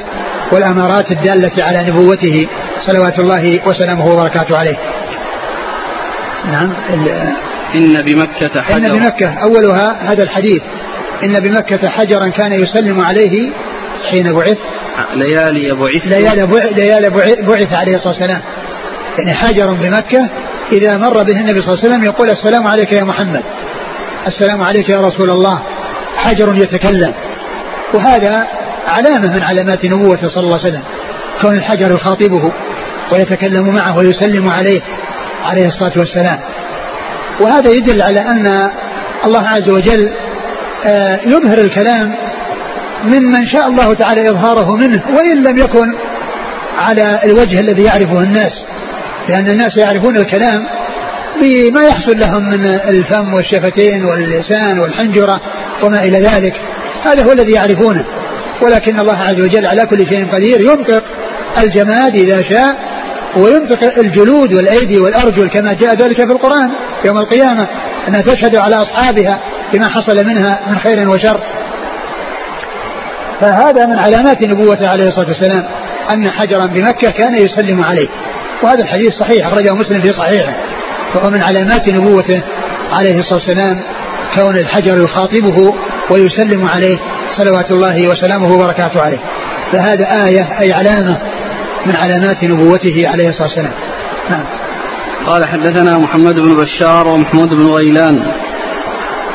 والأمارات الدالة على نبوته صلوات الله وسلامه وبركاته عليه. نعم إن بمكة حجرا. إن بمكة أولها هذا الحديث. إن بمكة حجرا كان يسلم عليه حين بعث. ليالي بعث. ليالي بعث, ليالي بعث عليه الصلاة والسلام. يعني حجر بمكة إذا مر به النبي صلى الله عليه وسلم يقول السلام عليك يا محمد. السلام عليك يا رسول الله. حجر يتكلم. وهذا علامة من علامات نبوته صلى الله عليه وسلم. كون الحجر يخاطبه ويتكلم معه ويسلم عليه عليه الصلاة والسلام. وهذا يدل على أن الله عز وجل آه، يظهر الكلام ممن شاء الله تعالى إظهاره منه. وإن لم يكن على الوجه الذي يعرفه الناس. لأن الناس يعرفون الكلام بما يحصل لهم من الفم والشفتين واللسان والحنجرة. وما إلى ذلك. هذا هو الذي يعرفونه. ولكن الله عز وجل على كل شيء قدير. ينطق الجماد إذا شاء وينطق الجلود والأيدي والأرجل كما جاء ذلك في القرآن يوم القيامة. أنها تشهد على أصحابها بما حصل منها من خير وشر. فهذا من علامات نبوته عليه الصلاة والسلام. أن حجرا بمكة كان يسلم عليه. وهذا الحديث صحيح أخرجه مسلم في صحيحه. فهو من علامات نبوته عليه الصلاة والسلام. كون الحجر يخاطبه ويسلم عليه صلوات الله وسلامه وبركاته عليه. فهذا آية أي علامة من علامات نبوته عليه الصلاة والسلام. نعم. قال حدثنا محمد بن بشار ومحمود بن غيلان.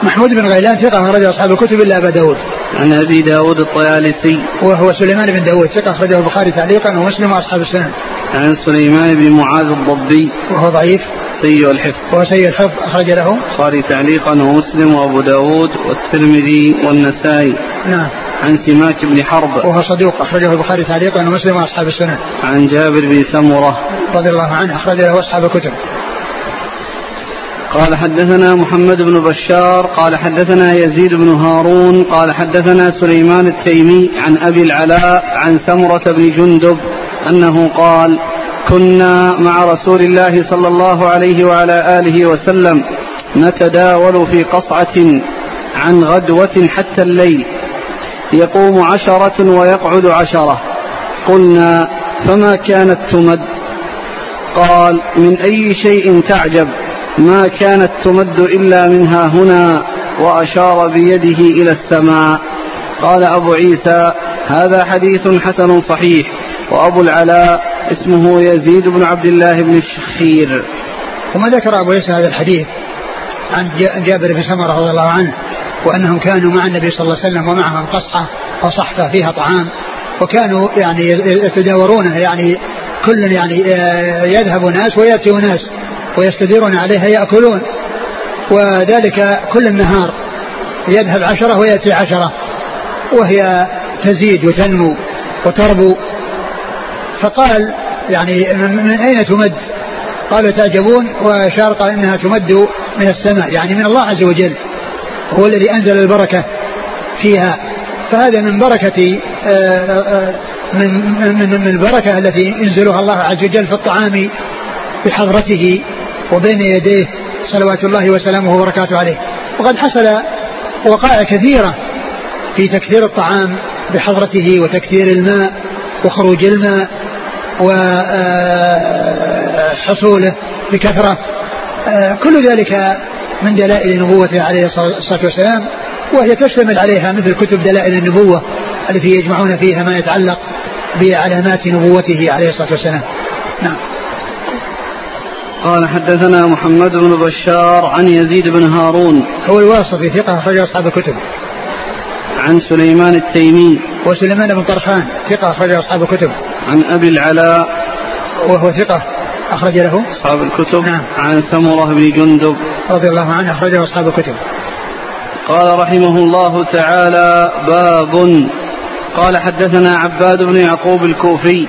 محمود بن غيلان ثقة أخرجه أصحاب الكتب إلا أبا داود. عن أبي داود الطيالسي. وهو سليمان بن داود ثقة أخرجه البخاري تعليقا ومسلم وأصحاب السنن. عن سليمان بن معاذ الضبي. وهو ضعيف. سيء الحفظ. وهو سيء الحفظ أخرج له. البخاري تعليقا ومسلم وأبو داود والترمذي والنسائي. نعم. عن سماك بن حرب. وهو صدوق أخرجه البخاري تعليقا ومسلم وأصحاب السنن. عن جابر بن سمرة. رضي الله عنه أخرج له أصحاب الكتب. قال حدثنا محمد بن بشار قال حدثنا يزيد بن هارون قال حدثنا سليمان التيمي عن أبي العلاء عن سمرة بن جندب أنه قال كنا مع رسول الله صلى الله عليه وعلى آله وسلم نتداول في قصعة عن غدوة حتى الليل يقوم عشرة ويقعد عشرة قلنا فما كانت تمد؟ قال من أي شيء تعجب؟ ما كانت تمد إلا منها هنا وأشار بيده إلى السماء. قال أبو عيسى هذا حديث حسن صحيح. وأبو العلاء اسمه يزيد بن عبد الله بن الشخير. ثم ذكر أبو عيسى هذا الحديث عن جابر بن سمرة رضي الله عنه وأنهم كانوا مع النبي صلى الله عليه وسلم ومعهم قصعة أو صحفة فيها طعام وكانوا يعني يتداورونه يعني كل يعني آه، يذهب ناس ويأتي ناس. ويستديرون عليها يأكلون. وذلك كل النهار يذهب عشرة ويأتي عشرة وهي تزيد وتنمو وتربو. فقال يعني من أين تمد؟ قالوا تعجبون وأشار قال إنها تمد من السماء يعني من الله عز وجل هو الذي أنزل البركة فيها. فهذا من بركة من من من البركة التي ينزلها الله عز وجل في الطعام بحضرته. وبين يديه صلوات الله وسلامه وبركاته عليه. وقد حصل وقائع كثيرة في تكثير الطعام بحضرته وتكثير الماء وخروج الماء وحصوله بكثرة. كل ذلك من دلائل نبوته عليه الصلاة والسلام وهي تشتمل عليها مثل كتب دلائل النبوة التي يجمعون فيها ما يتعلق بعلامات نبوته عليه الصلاة والسلام. نعم. قال حدثنا محمد بن بشار عن يزيد بن هارون. هو الواسطي ثقة أخرج أصحاب الكتب. عن سليمان التيمي. وسليمان بن طرخان ثقة أخرج أصحاب الكتب. عن أبي العلاء. وهو ثقة أخرج له. أصحاب الكتب. نعم. عن سمرة بن جندب. رضي الله عنه أخرجه أصحاب الكتب. قال رحمه الله تعالى باب. قال حدثنا عباد بن يعقوب الكوفي.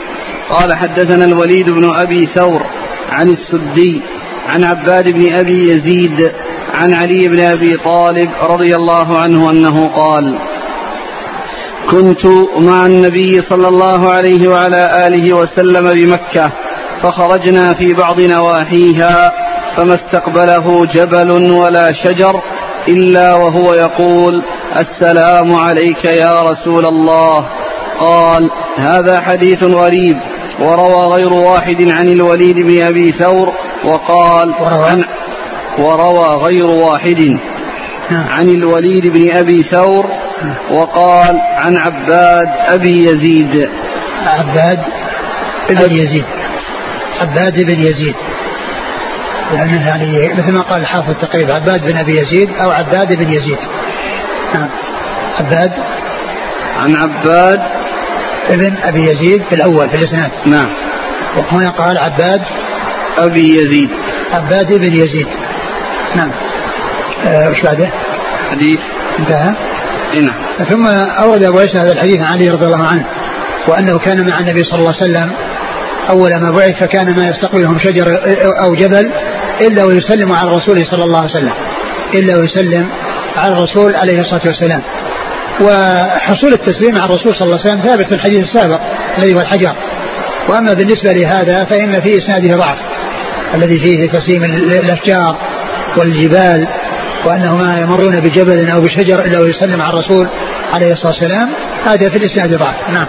قال حدثنا الوليد بن أبي ثور. عن السدي عن عباد بن أبي يزيد عن علي بن أبي طالب رضي الله عنه أنه قال كنت مع النبي صلى الله عليه وعلى آله وسلم بمكة فخرجنا في بعض نواحيها فما استقبله جبل ولا شجر إلا وهو يقول السلام عليك يا رسول الله. قال هذا حديث غريب وروى غير واحد عن الوليد بن أبي ثور وقال عن وروى غير واحد. عن الوليد بن أبي ثور وقال عن عباد أبي يزيد. عباد بن يزيد. عباد بن يزيد. لأنه يعني مثل ما قال الحافظ التقريب عباد بن أبي يزيد أو عباد بن يزيد. نعم. عباد عن عباد ابن أبي يزيد في الأول في الإسناد. نعم. وهنا قال عباد أبي يزيد. عباد بن يزيد. نعم. آه، وش بعده؟ حديث. انتهى؟ إيه نعم. ثم أورد أبو عيسى هذا الحديث عن علي رضي الله عنه وأنه كان مع النبي صلى الله عليه وسلم أول ما بعث فكان ما يستقبلهم شجر أو جبل إلا ويسلم على الرسول صلى الله عليه وسلم إلا ويسلم على الرسول عليه الصلاة والسلام. وحصول التسليم على الرسول صلى الله عليه وسلم ثابت في الحديث السابق الذي هو الحجر. وأما بالنسبة لهذا فإن في إسناده ضعف الذي فيه تسليم الأشجار والجبال وأنهما يمرون بجبل أو بشجر إلا ويسلم على الرسول عليه الصلاة والسلام. هذا في الإسناد ضعف. نعم.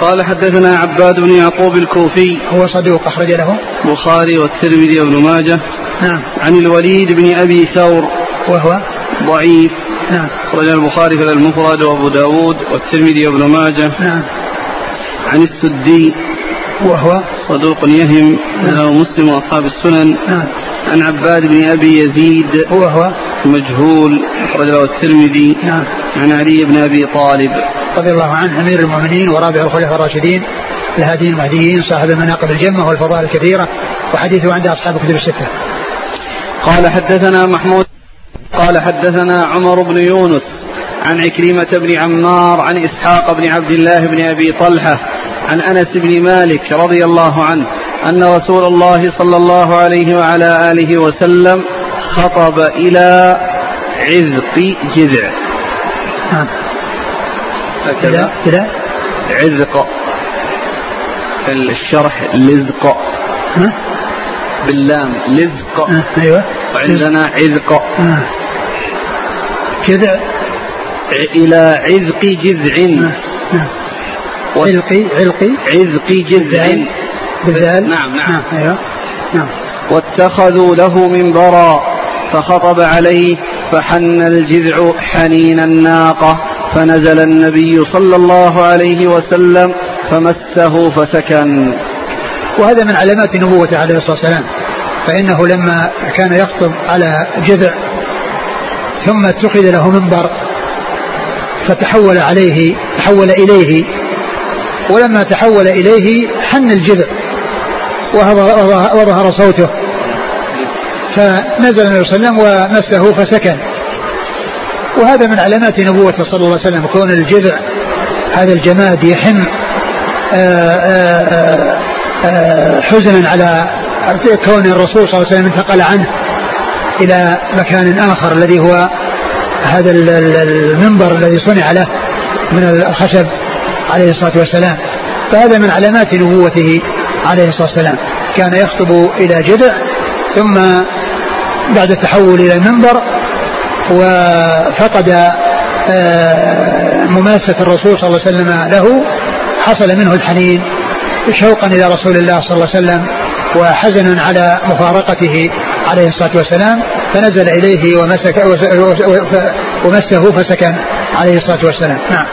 قال حدثنا عباد بن يعقوب الكوفي. هو صدوق أخرج له. البخاري والترمذي وابن ماجه. نعم. عن الوليد بن أبي ثور. وهو؟ ضعيف. نعم. أخرج البخاري في المفرد وأبو داود والترمذي وابن ماجه. نعم. عن السدي وهو؟ صدوق يهم له مسلم وأصحاب السنن. نعم. عن عباد بن أبي يزيد وهو؟ مجهول أخرج له الترمذي. نعم. عن علي بن أبي طالب. رضي الله عنه أمير المؤمنين ورابع الخلفاء الراشدين الهاديين المهديين صاحب المناقب الجمة والفضائل الكثيرة وحديثه عند أصحاب الكتب الستة. قال حدثنا محمود قال حدثنا عمر بن يونس عن عكرمة بن عمار عن إسحاق بن عبد الله بن أبي طلحة عن أنس بن مالك رضي الله عنه أن رسول الله صلى الله عليه وعلى آله وسلم خطب إلى عذق جذع. هكذا. إلى عذق. الشرح لزق؟ باللام لزق. أيوه. وعندنا عذق. كذا إلى عذق جذع. نعم علقي علقي عذق جذع. بالذال نعم نعم. أيوه. نعم. واتخذوا له منبرا فخطب عليه فحن الجذع حنين الناقة فنزل النبي صلى الله عليه وسلم فمسه فسكن. وهذا من علامات نبوته عليه الصلاة والسلام. فإنه لما كان يخطب على جذع ثم اتخذ له منبر فتحول عليه تحول إليه. ولما تحول إليه حن الجذع وظهر, صوته. فنزل النبي صلى الله عليه وسلم ومسه فسكن. وهذا من علامات نبوته صلى الله عليه وسلم كون الجذع هذا الجماد يحن آآ آآ آآ حزنا على كون الرسول صلى الله عليه وسلم انتقل عنه. إلى مكان آخر الذي هو هذا المنبر الذي صنع له من الخشب عليه الصلاة والسلام. فهذا من علامات نبوته عليه الصلاة والسلام. كان يخطب إلى جذع ثم بعد التحول إلى المنبر وفقد آه، مماسة الرسول صلى الله عليه وسلم له حصل منه الحنين شوقا إلى رسول الله صلى الله عليه وسلم. وحزنا على مفارقته عليه الصلاة والسلام فنزل إليه ومسك ومسه فسكن عليه الصلاة والسلام. نعم.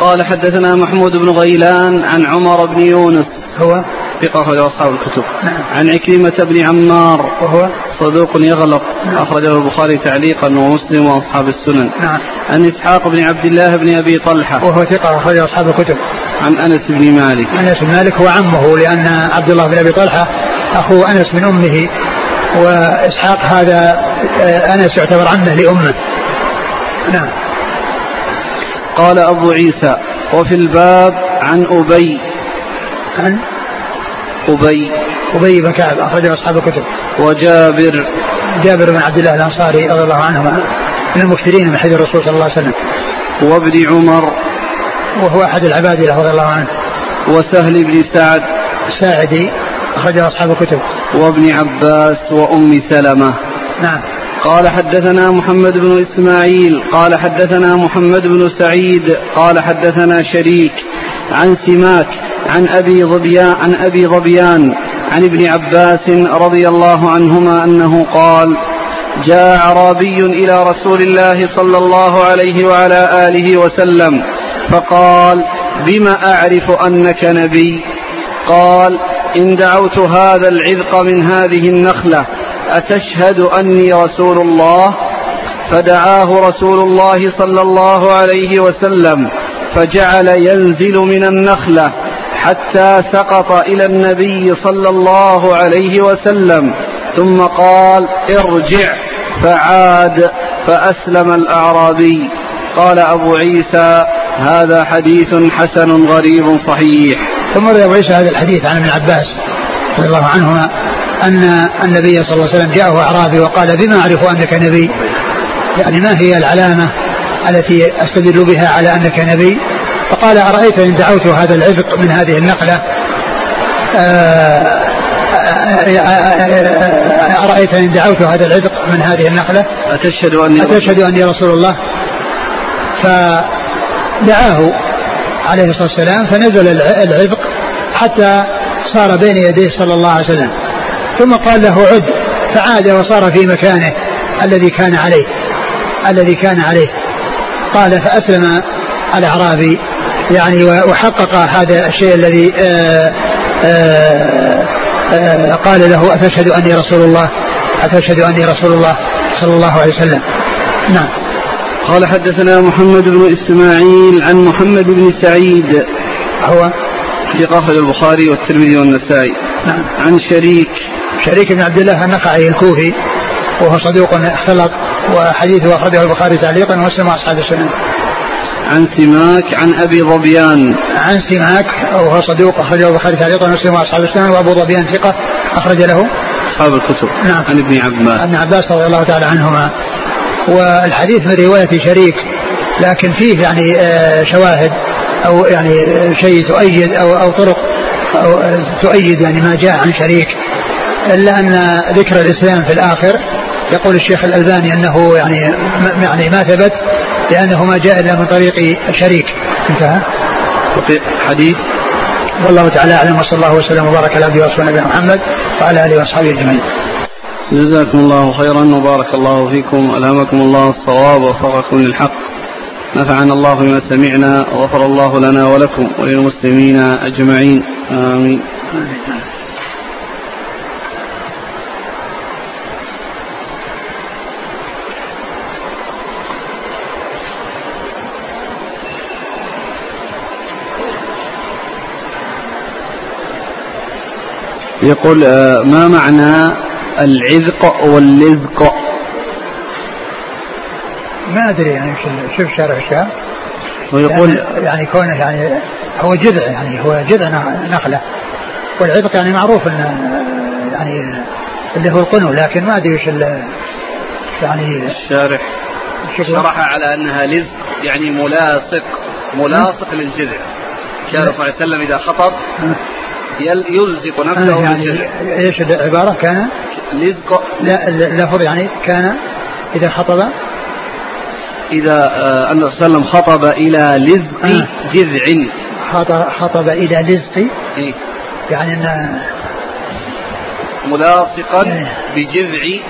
قال حدثنا محمود بن غيلان عن عمر بن يونس. هو؟ ثقة أخرجه أصحاب الكتب. نعم. عن عكرمة بن عمار وهو؟ صدوق يغلط نعم. أخرجه البخاري تعليقا ومسلم وأصحاب السنن. نعم. عن إسحاق بن عبد الله بن أبي طلحة. وهو ثقة أخرجه أصحاب الكتب. عن أنس بن مالك. أنس بن مالك هو عمه لأن عبد الله بن أبي طلحة أخو أنس من أمه وإسحاق هذا آه، أنس يعتبر عمه لأمه. نعم. قال أبو عيسى وفي الباب عن أبي. عن أبي. أبي بن كعب أخرجه أصحاب الكتب. وجابر. جابر بن عبد الله الأنصاري رضي الله عنهما من المكثرين من حديث الرسول صلى الله عليه وسلم. وابن عمر. وهو أحد العباد رضي الله عنه. وسهل بن سعد. الساعدي أخرجه أصحاب الكتب. وابن عباس وأم سلمة. نعم. قال حدثنا محمد بن إسماعيل قال حدثنا محمد بن سعيد قال حدثنا شريك. عن سماك عن أبي ظبيان عن أبي ظبيان عن ابن عباس رضي الله عنهما أنه قال جاء أعرابي إلى رسول الله صلى الله عليه وعلى آله وسلم فقال بما أعرف أنك نبي؟ قال إن دعوت هذا العذق من هذه النخلة أتشهد أني رسول الله؟ فدعاه رسول الله صلى الله عليه وسلم فجعل ينزل من النخلة حتى سقط إلى النبي صلى الله عليه وسلم. ثم قال ارجع. فعاد فأسلم الأعرابي. قال أبو عيسى هذا حديث حسن غريب صحيح. ثم روي أبو عيسى هذا الحديث عن ابن عباس رضي الله عنهما أن النبي صلى الله عليه وسلم جاءه أعرابي وقال بما أعرف أنك نبي؟ يعني ما هي العلامة التي أستدل بها على أنك نبي؟ فقال أرأيت إن دعوت هذا العذق من هذه النقلة؟ أرأيت إن دعوت هذا العذق من هذه النخلة أتشهد أني أتشهد أني رسول الله. فدعاه عليه الصلاة والسلام فنزل العبق حتى صار بين يديه صلى الله عليه وسلم. ثم قال له عد فعاد وصار في مكانه الذي كان عليه الذي كان عليه. قال فأسلم الأعرابي يعني وحقق هذا الشيء الذي آآ آآ آآ قال له أتشهد أني رسول الله أتشهد أني رسول الله صلى الله عليه وسلم. نعم. قال حدثنا محمد بن إسماعيل عن محمد بن سعيد. هو؟ في أخرج البخاري والترمذي والنسائي. نعم. عن شريك. شريك بن عبد الله النخعي الكوفي وهو صدوق اختلط وحديثه أخرجه البخاري تعليقا ومسلم أصحاب السنن. عن سماك عن أبي ظبيان. عن سماك وهو صدوق أخرجه البخاري تعليقا ومسلم أصحاب السنن وأبو ظبيان ثقة أخرج له. أصحاب الكتب. نعم. عن ابن عباس. عن عباس رضي الله تعالى عنهما. والحديث من رواية شريك لكن فيه يعني آه، شواهد أو يعني شيء تؤيد أو أو طرق أو تؤيد يعني ما جاء عن شريك. إلا أن ذكر الإسلام في الآخر يقول الشيخ الألباني أنه يعني يعني ما ثبت لأنه ما جاء إلا من طريق شريك انتهى. حديث والله تعالى أعلم وصلى الله وسلم وبارك على عبده ورسوله نبينا محمد وعلى آله وأصحابه أجمعين. جزاكم الله خيرا وبارك الله فيكم. ألهمكم الله الصواب ووفقكم للحق. نفعنا الله بما سمعنا وغفر الله لنا ولكم وللمسلمين أجمعين. آمين. يقول آه، ما معنى العذق واللذق؟ ما أدري يعني شوف شارع الشام ويقول يعني, يعني كونه يعني هو جذع يعني هو جذع نخلة. والعذق يعني معروف انه يعني اللي هو القنو لكن ما أدري وش يعني الشارح شرح على أنها لزق يعني ملاصق ملاصق للجذع. كان صلى الله عليه وسلم إذا خطب [laughs] يلزق نفسه آه يعني إيش العبارة كان لزق. لا اللفظ يعني كان إذا خطب. إذا آه النبي صلى الله عليه وسلم خطب إلى لزق آه. جذع. خطب, إلى لزق. إيه؟ يعني أن ملاصقا إيه. بجذع.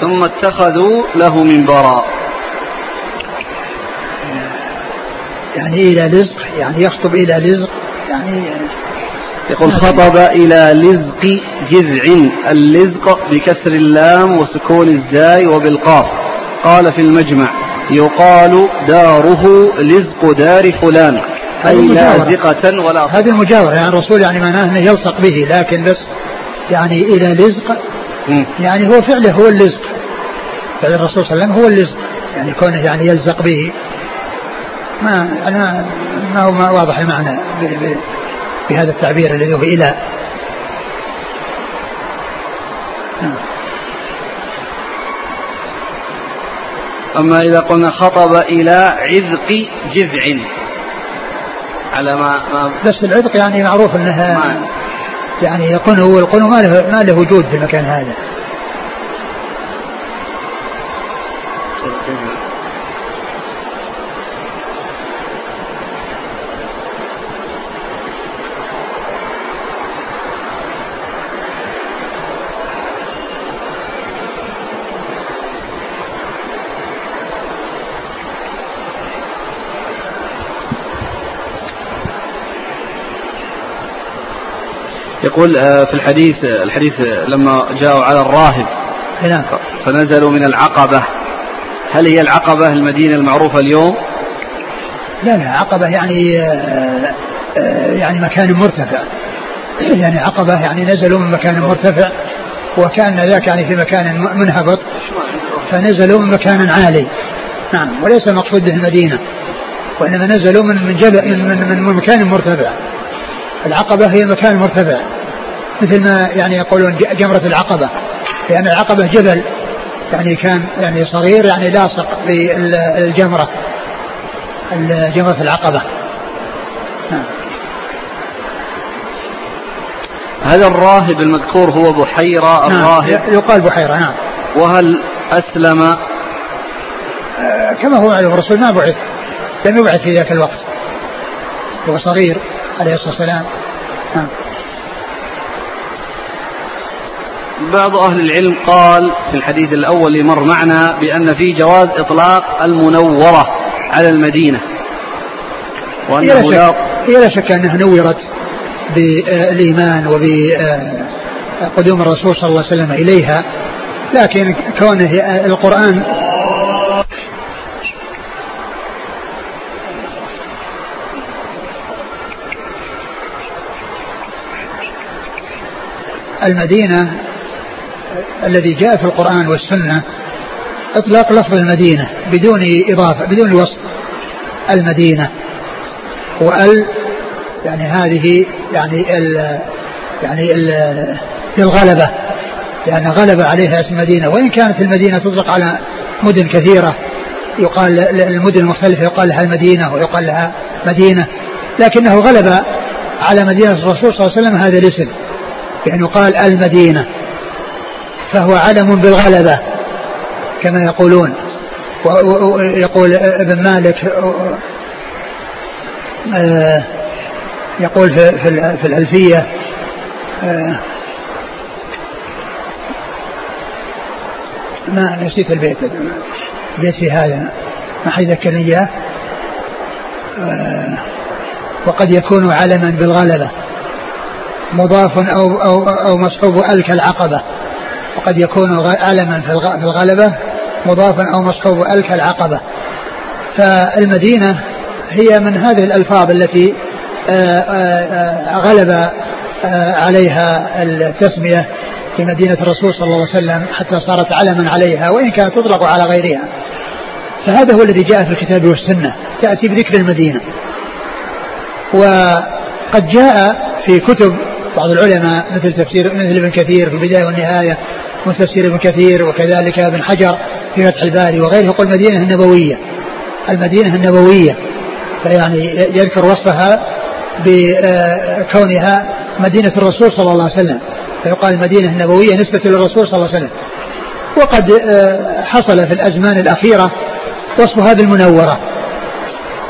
ثم اتخذوا له منبرا. يعني إلى لزق يعني يخطب إلى لزق. يعني يقول خطب إلى لزق جذع اللزق بكسر اللام وسكون الزاي وبالقاف. قال في المجمع يقال داره لزق دار فلان أي مجاورة. لازقة ولا هذه المجاورة يعني الرسول يعني معناه أنه يلصق به لكن بس يعني إلى لزق. يعني هو فعله هو اللزق. فعل الرسول صلى الله عليه وسلم هو اللزق يعني كونه يعني يلزق به. ما أنا ما هو ما واضح المعنى. بهذا التعبير الذي هو إلى. أما إذا قلنا خطب إلى عذق جذع على ما, ما بس العذق يعني معروف إنها ما- يعني القنو والقنو ما له ما له وجود في المكان هذا يقول آه، في الحديث الحديث لما جاءوا على الراهب نعم. فنزلوا من العقبة. هل هي العقبة المدينة المعروفة اليوم؟ لا لا عقبة يعني آه، آه، يعني مكان مرتفع. [clears throat] يعني عقبة يعني نزلوا من مكان مرتفع وكان ذاك يعني في مكان منهبط فنزلوا من مكان عالي. نعم وليس المقصود به المدينة وإنما نزلوا من من جبل من, من, من مكان مرتفع. العقبة هي مكان مرتفع. مثل ما يعني يقولون جمرة العقبة. لأن العقبة جبل. يعني كان يعني صغير يعني لاصق بالجمرة جمرة العقبة. نعم. هذا الراهب المذكور هو بحيرة نعم الراهب. يقال بحيرة نعم. وهل أسلم؟ آه، كما هو معلوم الرسول ما بعث. لم يبعث في ذاك الوقت. هو صغير عليه الصلاة والسلام. نعم. بعض أهل العلم قال في الحديث الأول اللي مر معنا بأن في جواز إطلاق المنورة على المدينة. وأنه لا شك, هي لا شك أنها نورت بالإيمان وبقدوم الرسول صلى الله عليه وسلم إليها. لكن كونه القرآن المدينة الذي جاء في القرآن والسنة إطلاق لفظ المدينة بدون إضافة بدون وصف. المدينة وال يعني هذه يعني ال يعني ال للغلبة لأن غلب عليها اسم المدينة. وإن كانت المدينة تطلق على مدن كثيرة يقال المدن المختلفة يقال لها المدينة ويقال لها مدينة. لكنه غلب على مدينة الرسول صلى الله عليه وسلم هذا الاسم. يعني قال المدينة. فهو علم بالغلبة كما يقولون. ويقول ابن مالك آه، يقول في في في الألفية آه، ما نسيت البيت في هذا ما حد ذكرني إياه. آه، وقد يكون علما بالغلبة مضاف أو أو أو مصحوب ألك العقبة. وقد يكون علما في الغ- في الغلبة مضافا أو مصحوب ألك العقبة. فالمدينة هي من هذه الألفاظ التي آه، آه، آه، غلب عليها التسمية في مدينة الرسول صلى الله عليه وسلم حتى صارت علما عليها وإن كانت تطلق على غيرها. فهذا هو الذي جاء في الكتاب والسنة تأتي بذكر المدينة. وقد جاء في كتب بعض العلماء مثل تفسير مثل ابن كثير في البداية والنهاية مثل تفسير ابن كثير وكذلك ابن حجر في فتح الباري وغيره يقول المدينة النبوية. المدينة النبوية. فيعني يذكر وصفها بكونها مدينة الرسول صلى الله عليه وسلم. فيقال المدينة النبوية نسبة للرسول صلى الله عليه وسلم. وقد آه، حصل في الأزمان الأخيرة وصفها بالمنورة.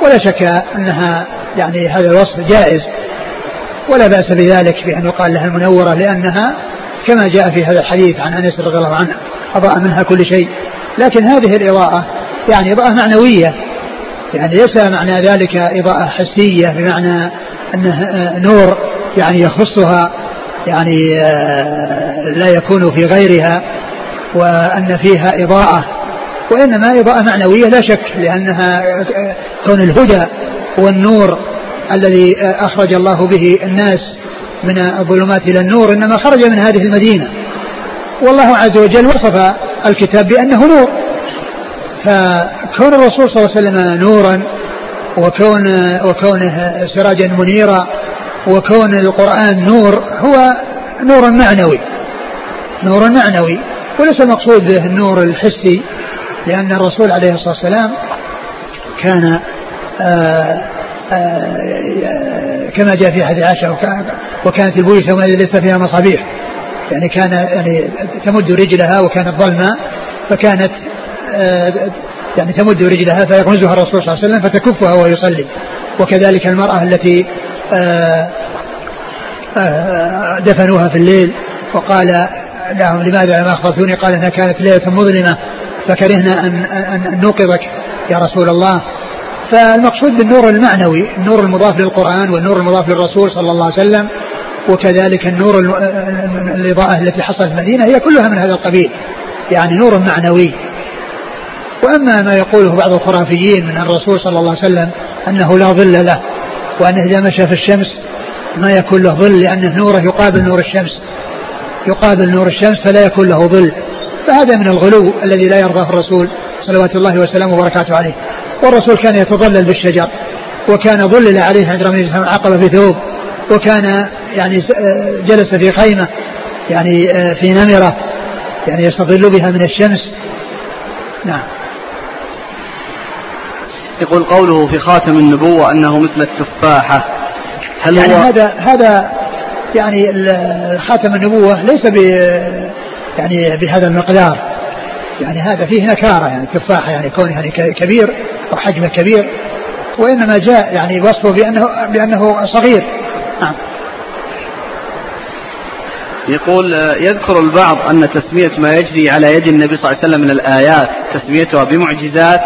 ولا شك أنها يعني هذا الوصف جائز. ولا بأس بذلك بأن يقال لها المنورة لأنها كما جاء في هذا الحديث عن أنس رضي الله عنه أضاء منها كل شيء. لكن هذه الإضاءة يعني إضاءة معنوية. يعني ليس معنى ذلك إضاءة حسية بمعنى أنه آه، نور يعني يخصها يعني آه، لا يكون في غيرها وأن فيها إضاءة. وإنما إضاءة معنوية لا شك لأنها آه، كون الهدى والنور الذي أخرج الله به الناس من الظلمات إلى النور إنما خرج من هذه المدينة. والله عز وجل وصف الكتاب بأنه نور. فكون الرسول صلى الله عليه وسلم نورا وكون وكونه سراجا منيرا وكون القرآن نور هو نور معنوي. نور معنوي. وليس المقصود به النور الحسي لأن الرسول عليه الصلاة والسلام كان آآ كما جاء في حديث عائشة وكانت البيوت يومئذ ليس فيها مصابيح. يعني كان يعني تمد رجلها وكانت ظلمة فكانت يعني تمد رجلها فيغمزها الرسول صلى الله عليه وسلم فتكفها وهو يصلي. وكذلك المرأة التي دفنوها في الليل وقال لهم لماذا ما أخبرتوني؟ قال إنها كانت ليلة مظلمة فكرهنا أن أن نوقظك يا رسول الله. فالمقصود بالنور المعنوي النور المضاف للقرآن والنور المضاف للرسول صلى الله عليه وسلم وكذلك النور الإضاءة التي حصلت في المدينة هي كلها من هذا القبيل يعني نور معنوي. وأما ما يقوله بعض الخرافيين من الرسول صلى الله عليه وسلم أنه لا ظل له وانه إذا مشى في الشمس ما يكون له ظل لأنه نوره يقابل نور الشمس يقابل نور الشمس فلا يكون له ظل. فهذا من الغلو الذي لا يرضاه الرسول صلوات الله وسلامه وبركاته عليه. والرسول كان يتظلل بالشجر وكان ظلل عليه عند رمي عقبة في ثوب وكان يعني جلس في خيمة يعني في نمرة يعني يستظل بها من الشمس. نعم. يقول قوله في خاتم النبوة أنه مثل التفاحة. هل يعني هو هذا هذا يعني خاتم النبوة ليس ب يعني بهذا المقدار. يعني هذا فيه نكارة يعني تفاحة يعني كونه يعني كبير وحجمه كبير. وإنما جاء يعني وصفه بأنه بأنه صغير. نعم. يقول يذكر البعض أن تسمية ما يجري على يد النبي صلى الله عليه وسلم من الآيات تسميتها بمعجزات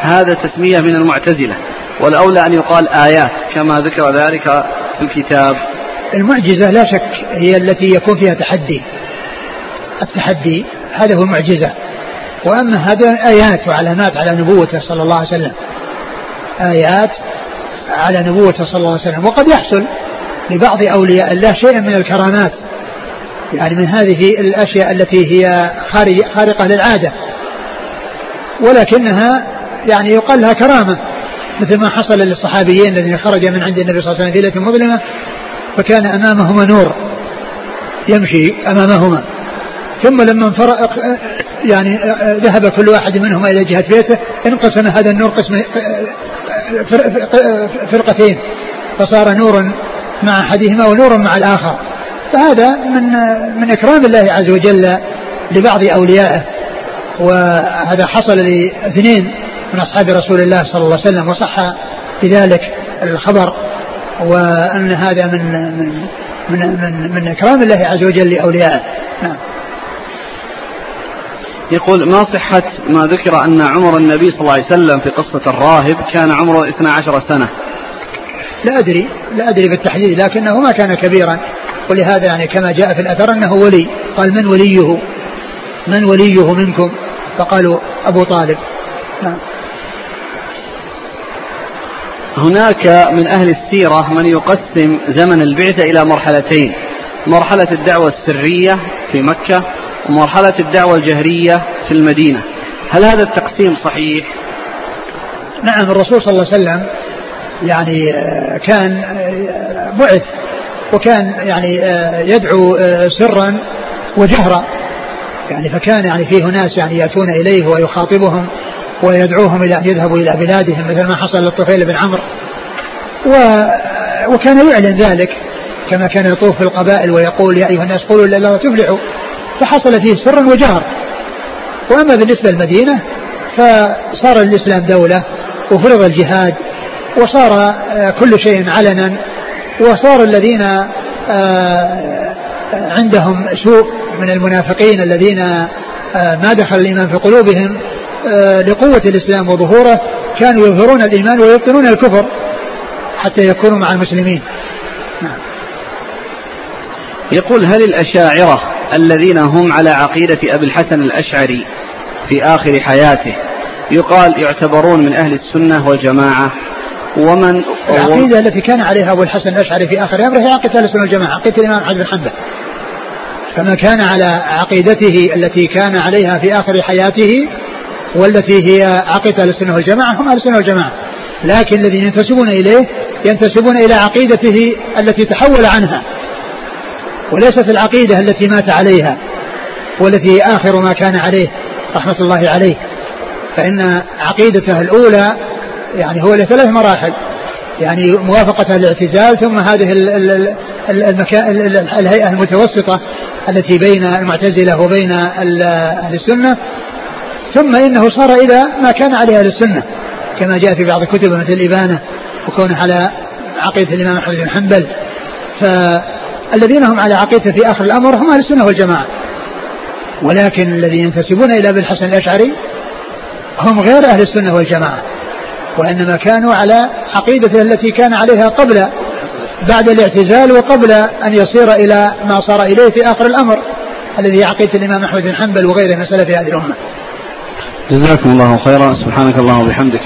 هذا تسمية من المعتزلة. والأولى أن يقال آيات كما ذكر ذلك في الكتاب. المعجزة لا شك هي التي يكون فيها تحدي. التحدي هذا هو المعجزة. وأما هذا آيات وعلامات على نبوته صلى الله عليه وسلم. آيات على نبوته صلى الله عليه وسلم. وقد يحصل لبعض أولياء الله شيء من الكرامات. يعني من هذه الأشياء التي هي خارقة للعادة. ولكنها يعني يقال لها كرامة. مثل ما حصل للصحابيين الذين خرج من عند النبي صلى الله عليه وسلم في ليلة مظلمة فكان أمامهما نور يمشي أمامهما. ثم لما انفرق يعني ذهب كل واحد منهما إلى جهة بيته انقسم هذا النور قسم فرقتين فصار نورا مع أحدهما ونور مع الآخر. فهذا من من إكرام الله عز وجل لبعض أوليائه وهذا حصل لاثنين من أصحاب رسول الله صلى الله عليه وسلم وصح بذلك الخبر وأن هذا من من من من, من إكرام الله عز وجل لأوليائه. نعم. يقول ما صحة ما ذكر أن عمر النبي صلى الله عليه وسلم في قصة الراهب كان عمره 12 سنة. لا أدري لا أدري بالتحديد لكنه ما كان كبيرا. ولهذا يعني كما جاء في الأثر أنه ولي. قال من وليه؟ من وليه منكم؟ فقالوا أبو طالب. نعم. هناك من أهل السيرة من يقسم زمن البعثة إلى مرحلتين. مرحلة الدعوة السرية في مكة ومرحلة الدعوة الجهرية في المدينة. هل هذا التقسيم صحيح؟ نعم الرسول صلى الله عليه وسلم يعني آه، كان آه، بعث وكان يعني آه، يدعو سرا وجهرا. يعني فكان يعني فيه ناس يعني يأتون إليه ويخاطبهم ويدعوهم إلى أن يذهبوا إلى بلادهم مثل ما حصل للطفيل بن عمرو. و وكان يعلن ذلك كما كان يطوف في القبائل ويقول يا أيها الناس قولوا لا الله تفلحوا فحصل فيه سرا وجهرا وأما بالنسبة للمدينة فصار الإسلام دولة وفرض الجهاد وصار آه، كل شيء علنا وصار الذين آه، عندهم سوء من المنافقين الذين آه، ما دخل الإيمان في قلوبهم لقوة الإسلام وظهوره كانوا يظهرون الإيمان ويبطنون الكفر حتى يكونوا مع المسلمين نعم. يقول هل الأشاعرة الذين هم على عقيدة أبي الحسن الأشعري في آخر حياته. يقال يعتبرون من أهل السنة والجماعة. ومن العقيدة التي كان عليها أبو الحسن الأشعري في آخر أمره هي عقيدة أهل السنة والجماعة عقيدة الإمام أحمد بن حنبل. فما كان على عقيدته التي كان عليها في آخر حياته والتي هي عقيدة أهل السنة والجماعة هم أهل السنة والجماعة. لكن الذين ينتسبون إليه ينتسبون إلى عقيدته التي تحول عنها. وليست العقيدة التي مات عليها والتي آخر ما كان عليه رحمة الله عليه. فإن عقيدته الأولى يعني هو لثلاث مراحل. يعني موافقة الاعتزال ثم هذه المكان الهيئة المتوسطة التي بين المعتزلة وبين أهل السنة. ثم إنه صار إلى ما كان عليه أهل السنة كما جاء في بعض الكتب مثل الإبانة وكونه على عقيدة الإمام أحمد بن حنبل. فالذين هم على عقيدة في آخر الأمر هم أهل السنة والجماعة. ولكن الذين ينتسبون إلى ابن الحسن الأشعري هم غير أهل السنة والجماعة. وإنما كانوا على عقيدته التي كان عليها قبل بعد الاعتزال وقبل أن يصير إلى ما صار إليه في آخر الأمر الذي هي عقيدة الإمام أحمد بن حنبل وغيره من سلف هذه الأمة. جزاكم الله خيرا. سبحانك اللهم وبحمدك.